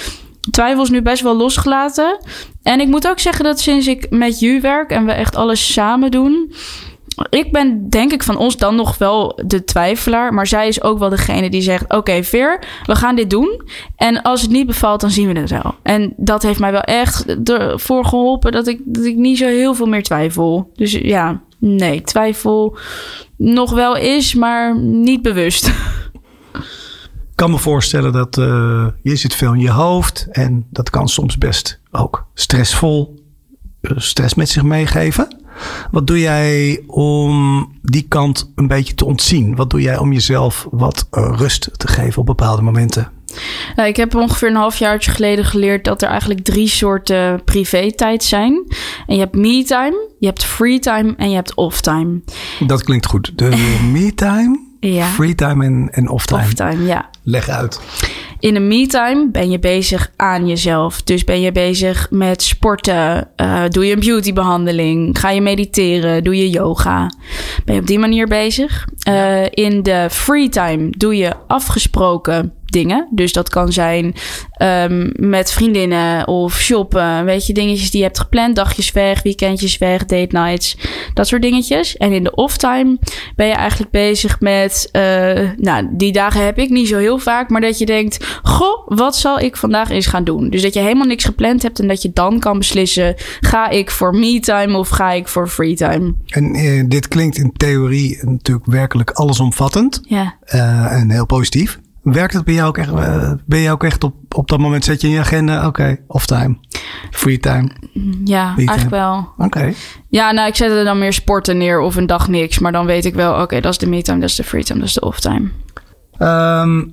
twijfels nu best wel losgelaten. En ik moet ook zeggen dat sinds ik met Ju werk en we echt alles samen doen. Ik ben denk ik van ons dan nog wel de twijfelaar. Maar zij is ook wel degene die zegt: Oké, Veer, we gaan dit doen. En als het niet bevalt, dan zien we het wel. En dat heeft mij wel echt ervoor geholpen dat ik, dat ik niet zo heel veel meer twijfel. Dus ja, nee, twijfel nog wel is, maar niet bewust. Ik kan me voorstellen dat uh, je zit veel in je hoofd en dat kan soms best ook stressvol uh, stress met zich meegeven. Wat doe jij om die kant een beetje te ontzien? Wat doe jij om jezelf wat uh, rust te geven op bepaalde momenten? Nou, ik heb ongeveer een halfjaartje geleden geleerd dat er eigenlijk drie soorten privé-tijd zijn. En je hebt me-time, je hebt free-time en je hebt off-time. Dat klinkt goed. De me-time, Ja. free-time en, en off-time. Off-time, ja. Leg uit. In de me-time ben je bezig aan jezelf. Dus ben je bezig met sporten. eh, doe je een beautybehandeling. Ga je mediteren. Doe je yoga. Ben je op die manier bezig. Eh, in de free time doe je afgesproken dingen. Dus dat kan zijn ehm, met vriendinnen of shoppen. Weet je, dingetjes die je hebt gepland. Dagjes weg, weekendjes weg, date nights. Dat soort dingetjes. En in de off-time ben je eigenlijk bezig met... eh, nou, die dagen heb ik niet zo heel vaak. Maar dat je denkt, goh, wat zal ik vandaag eens gaan doen? Dus dat je helemaal niks gepland hebt en dat je dan kan beslissen... ga ik voor me-time of ga ik voor free-time? En eh, dit klinkt in theorie natuurlijk werkelijk allesomvattend Ja. eh, en heel positief. Werkt het bij jou ook echt? eh, ben je ook echt op, op dat moment zet je in je agenda, oké, off-time, free time, Ja, Me-time. eigenlijk wel. oké. Ja, nou, ik zet er dan meer sporten neer of een dag niks. Maar dan weet ik wel, oké, dat is de me-time, dat is de free-time, dat is de off-time. Ehm,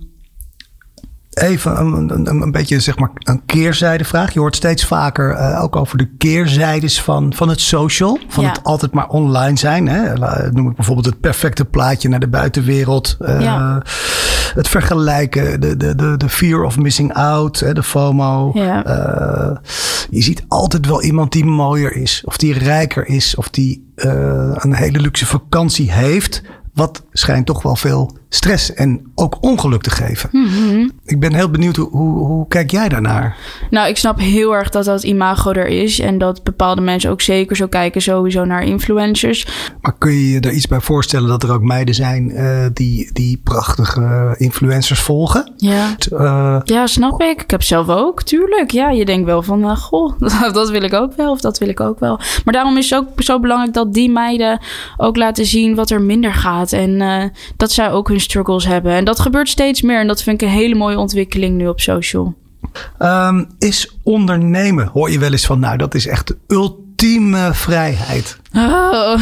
even een, een, een beetje zeg maar een keerzijde vraag. Je hoort steeds vaker eh, ook over de keerzijdes van, van het social. Van Ja. het altijd maar online zijn. Hè? Noem ik bijvoorbeeld het perfecte plaatje naar de buitenwereld. Eh, Ja. Het vergelijken, de, de, de, de fear of missing out, hè, de FOMO. Ja. Eh, je ziet altijd wel iemand die mooier is. Of die rijker is. Of die eh, een hele luxe vakantie heeft. Wat schijnt toch wel veel stress en ook ongeluk te geven. Mhm. Ik ben heel benieuwd, hoe, hoe, hoe kijk jij daarnaar? Nou, ik snap heel erg dat dat imago er is. En dat bepaalde mensen ook zeker zo kijken sowieso naar influencers. Maar kun je je er iets bij voorstellen dat er ook meiden zijn eh, die, die prachtige influencers volgen? Ja. Eh, Ja, snap ik. Ik heb zelf ook, tuurlijk. Ja, je denkt wel van, eh, goh, dat wil ik ook wel of dat wil ik ook wel. Maar daarom is het ook zo belangrijk dat die meiden ook laten zien wat er minder gaat. En eh, dat zij ook hun struggles hebben. En dat gebeurt steeds meer. En dat vind ik een hele mooie ontwikkeling nu op social. ehm, is ondernemen, hoor je wel eens van, nou dat is echt de ultieme vrijheid. Oh,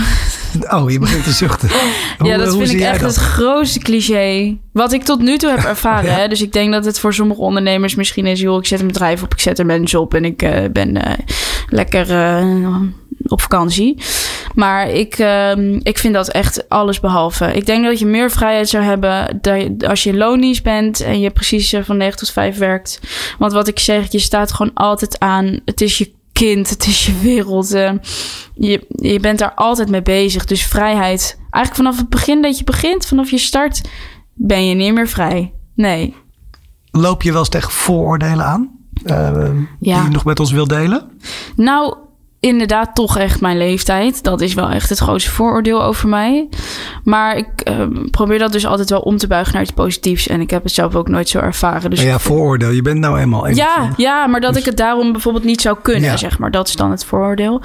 Oh, je begint te zuchten. ja, dat vind ik echt dat? het grootste cliché. Wat ik tot nu toe heb ervaren. Ja. hè. Dus ik denk dat het voor sommige ondernemers misschien is... joh, ik zet een bedrijf op, ik zet er mensen op... en ik eh, ben eh, lekker eh, op vakantie. Maar ik, ehm, ik vind dat echt alles behalve. Ik denk dat je meer vrijheid zou hebben... Dat als je loondienst bent... en je precies eh, van 9 tot 5 werkt. Want wat ik zeg, je staat gewoon altijd aan. Het is je kind, het is je wereld. eh, je, je bent daar altijd mee bezig. Dus vrijheid. Eigenlijk vanaf het begin dat je begint, vanaf je start, ben je niet meer vrij. Nee. Loop je wel eens tegen vooroordelen aan? eh, Die Ja. je nog met ons wil delen? Nou, inderdaad toch echt mijn leeftijd. Dat is wel echt het grootste vooroordeel over mij. Maar ik uh, probeer dat dus altijd wel om te buigen naar iets positiefs. En ik heb het zelf ook nooit zo ervaren. Dus ja, vooroordeel. Je bent nou eenmaal. Ja, ja, maar dat dus... ik het daarom bijvoorbeeld niet zou kunnen, ja. zeg maar. Dat is dan het vooroordeel.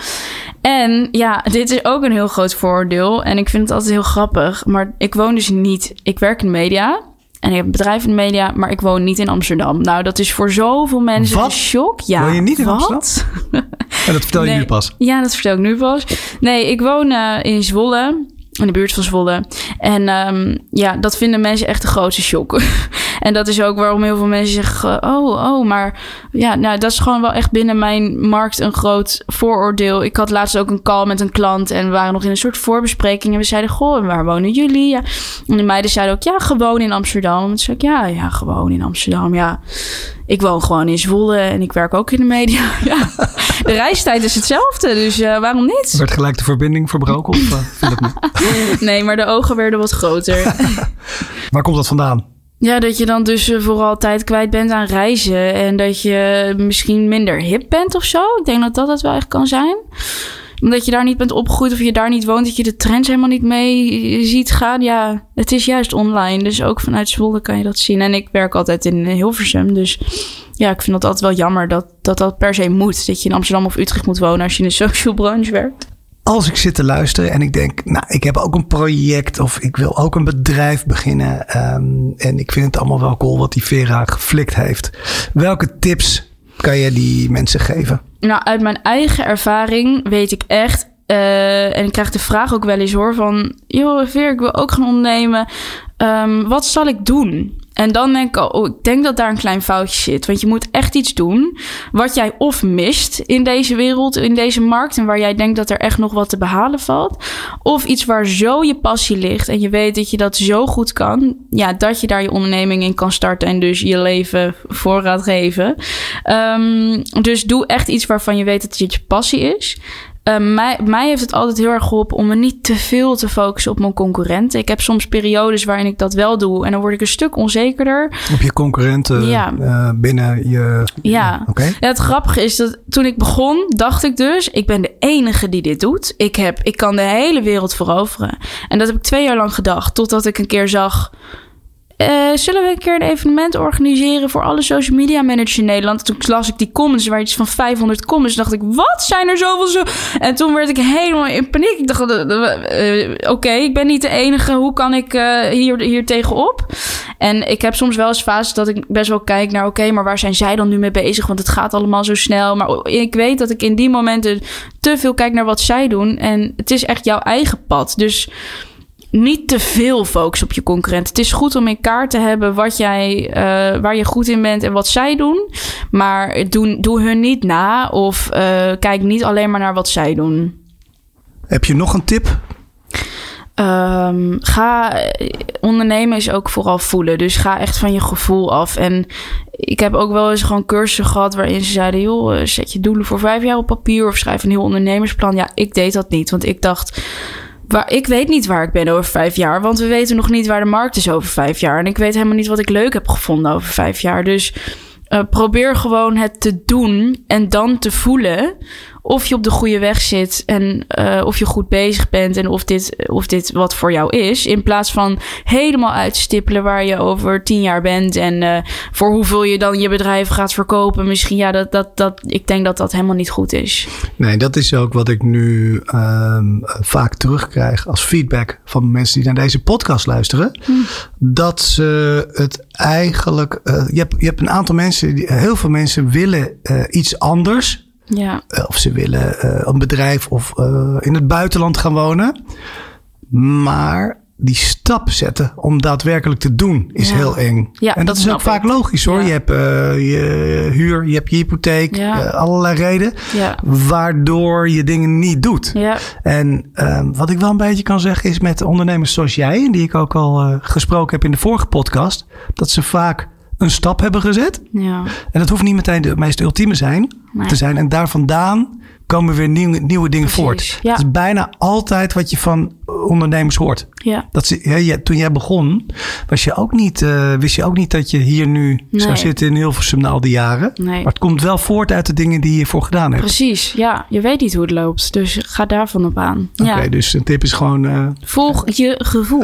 En ja, dit is ook een heel groot vooroordeel. En ik vind het altijd heel grappig. Maar ik woon dus niet... Ik werk in media. En ik heb een bedrijf in de media, maar ik woon niet in Amsterdam. Nou, dat is voor zoveel mensen wat? een shock. Ja, woon je niet in wat? Amsterdam? En dat vertel je nee. nu pas? Ja, dat vertel ik nu pas. Nee, ik woon uh, in Zwolle. In de buurt van Zwolle. En um, ja, dat vinden mensen echt de grootste shock. en dat is ook waarom heel veel mensen zeggen... oh, oh, maar ja, nou, dat is gewoon wel echt binnen mijn markt een groot vooroordeel. Ik had laatst ook een call met een klant... en we waren nog in een soort voorbespreking... en we zeiden, goh, waar wonen jullie? Ja. En de meiden zeiden ook, ja, gewoon in Amsterdam. En toen zei ik, ja, ja, gewoon in Amsterdam, ja. Ik woon gewoon in Zwolle en ik werk ook in de media. ja. De reistijd is hetzelfde, dus uh, waarom niet? Werd gelijk de verbinding verbroken of uh? nee, maar de ogen werden wat groter. Waar komt dat vandaan? Ja, dat je dan dus vooral tijd kwijt bent aan reizen. En dat je misschien minder hip bent of zo. Ik denk dat dat het wel echt kan zijn. Omdat je daar niet bent opgegroeid of je daar niet woont, dat je de trends helemaal niet mee ziet gaan. Ja, het is juist online. Dus ook vanuit Zwolle kan je dat zien. En ik werk altijd in Hilversum. Dus ja, ik vind dat altijd wel jammer dat, dat dat per se moet. Dat je in Amsterdam of Utrecht moet wonen als je in de social branche werkt als ik zit te luisteren en ik denk, nou, ik heb ook een project of ik wil ook een bedrijf beginnen. Um, en ik vind het allemaal wel cool wat die Vera geflikt heeft. Welke tips kan je die mensen geven? Nou, uit mijn eigen ervaring weet ik echt. Uh, en ik krijg de vraag ook wel eens hoor van... joh, Veer, ik wil ook gaan ondernemen. Um, wat zal ik doen? En dan denk ik, oh, ik denk dat daar een klein foutje zit. Want je moet echt iets doen wat jij of mist in deze wereld, in deze markt. En waar jij denkt dat er echt nog wat te behalen valt. Of iets waar zo je passie ligt en je weet dat je dat zo goed kan. Ja, dat je daar je onderneming in kan starten en dus je leven voor gaat geven. Um, dus doe echt iets waarvan je weet dat het je passie is. Uh, mij, mij heeft het altijd heel erg geholpen om me niet te veel te focussen op mijn concurrenten. Ik heb soms periodes waarin ik dat wel doe en dan word ik een stuk onzekerder. Op je concurrenten ja. uh, binnen je. Ja. Oké. Okay. Ja, het grappige is dat toen ik begon, dacht ik dus: ik ben de enige die dit doet. Ik, heb, ik kan de hele wereld veroveren. En dat heb ik twee jaar lang gedacht, totdat ik een keer zag. Uh, zullen we een keer een evenement organiseren voor alle social media managers in Nederland? Toen las ik die comments, waar iets van 500 comments. dacht ik, wat zijn er zoveel zo? En toen werd ik helemaal in paniek. Ik dacht, uh, uh, oké, ik ben niet de enige. Hoe kan ik hier, hier tegenop? En ik heb soms wel eens fases dat ik best wel kijk naar, oké, maar waar zijn zij dan nu mee bezig? Want het gaat allemaal zo snel. Maar ik weet dat ik in die momenten te veel kijk naar wat zij doen. En het is echt jouw eigen pad. Dus niet te veel focus op je concurrent. Het is goed om in kaart te hebben wat jij, uh, waar je goed in bent en wat zij doen. Maar doe, doe hun niet na of uh, kijk niet alleen maar naar wat zij doen. Heb je nog een tip? Um, ga ondernemen is ook vooral voelen. Dus ga echt van je gevoel af. En ik heb ook wel eens gewoon cursussen gehad waarin ze zeiden: joh, zet je doelen voor vijf jaar op papier of schrijf een heel ondernemersplan. Ja, ik deed dat niet, want ik dacht Ik weet niet waar ik ben over vijf jaar, want we weten nog niet waar de markt is over vijf jaar. En ik weet helemaal niet wat ik leuk heb gevonden over vijf jaar. Dus uh, probeer gewoon het te doen en dan te voelen of je op de goede weg zit en uh, of je goed bezig bent en of dit, of dit wat voor jou is. In plaats van helemaal uitstippelen waar je over tien jaar bent en uh, voor hoeveel je dan je bedrijf gaat verkopen. Misschien ja, dat, dat, dat, ik denk dat dat helemaal niet goed is. Nee, dat is ook wat ik nu um, vaak terugkrijg als feedback van mensen die naar deze podcast luisteren. Hm. Dat ze het eigenlijk. Uh, je, hebt, je hebt een aantal mensen, die, heel veel mensen willen iets anders. Ja. Of ze willen uh, een bedrijf of uh, in het buitenland gaan wonen. Maar die stap zetten om daadwerkelijk te doen is ja. heel eng. Ja, en dat, dat is ook vaak ik. logisch hoor. Ja. Je hebt uh, je huur, je hebt je hypotheek, allerlei redenen. Waardoor je dingen niet doet. En wat ik wel een beetje kan zeggen is met ondernemers zoals jij, die ik ook al gesproken heb in de vorige podcast, dat ze vaak een stap hebben gezet. Ja. En dat hoeft niet meteen de meest ultieme zijn, nee. te zijn. En daar vandaan komen weer nieuwe, nieuwe dingen Precies, voort. Ja. Het is bijna altijd wat je van ondernemers hoort. Ja. Dat ze, ja, toen jij begon, was je ook niet, eh, wist je ook niet dat je hier nu zou zitten in Hilversum na al die jaren. Nee. Maar het komt wel voort uit de dingen die je hiervoor gedaan hebt. Precies, ja. Je weet niet hoe het loopt, dus ga daarvan op aan. Oké, Ja. dus een tip is gewoon eh, Volg je gevoel.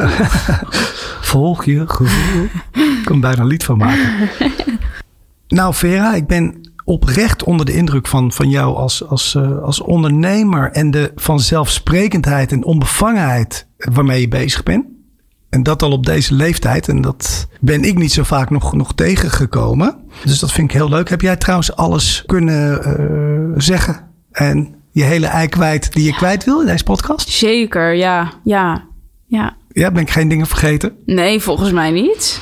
volg je gevoel. Ik kan er bijna een lied van maken. nou Vera, ik ben oprecht onder de indruk van, van jou als, als, eh, als ondernemer en de vanzelfsprekendheid en onbevangenheid waarmee je bezig bent. En dat al op deze leeftijd. En dat ben ik niet zo vaak nog, nog tegengekomen. Dus dat vind ik heel leuk. Heb jij trouwens alles kunnen eh, zeggen en je hele ei kwijt die je kwijt wil in deze podcast? Zeker, ja. Ja. Ja. Ja, ben ik geen dingen vergeten? Nee, volgens mij niet.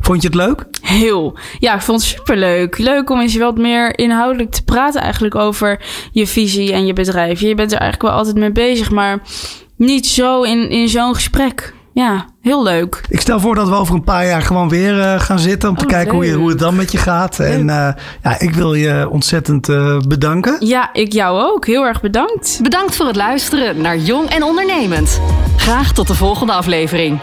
Vond je het leuk? Heel. Ja, ik vond het superleuk. Leuk om eens wat meer inhoudelijk te praten eigenlijk over je visie en je bedrijf. Je bent er eigenlijk wel altijd mee bezig, maar niet zo in, in zo'n gesprek. Ja, heel leuk. Ik stel voor dat we over een paar jaar gewoon weer eh, gaan zitten om te Oh, kijken hoe, je, hoe het dan met je gaat. En eh, ja, ik wil je ontzettend eh, bedanken. Ja, ik jou ook. Heel erg bedankt. Bedankt voor het luisteren naar Jong en Ondernemend. Graag tot de volgende aflevering.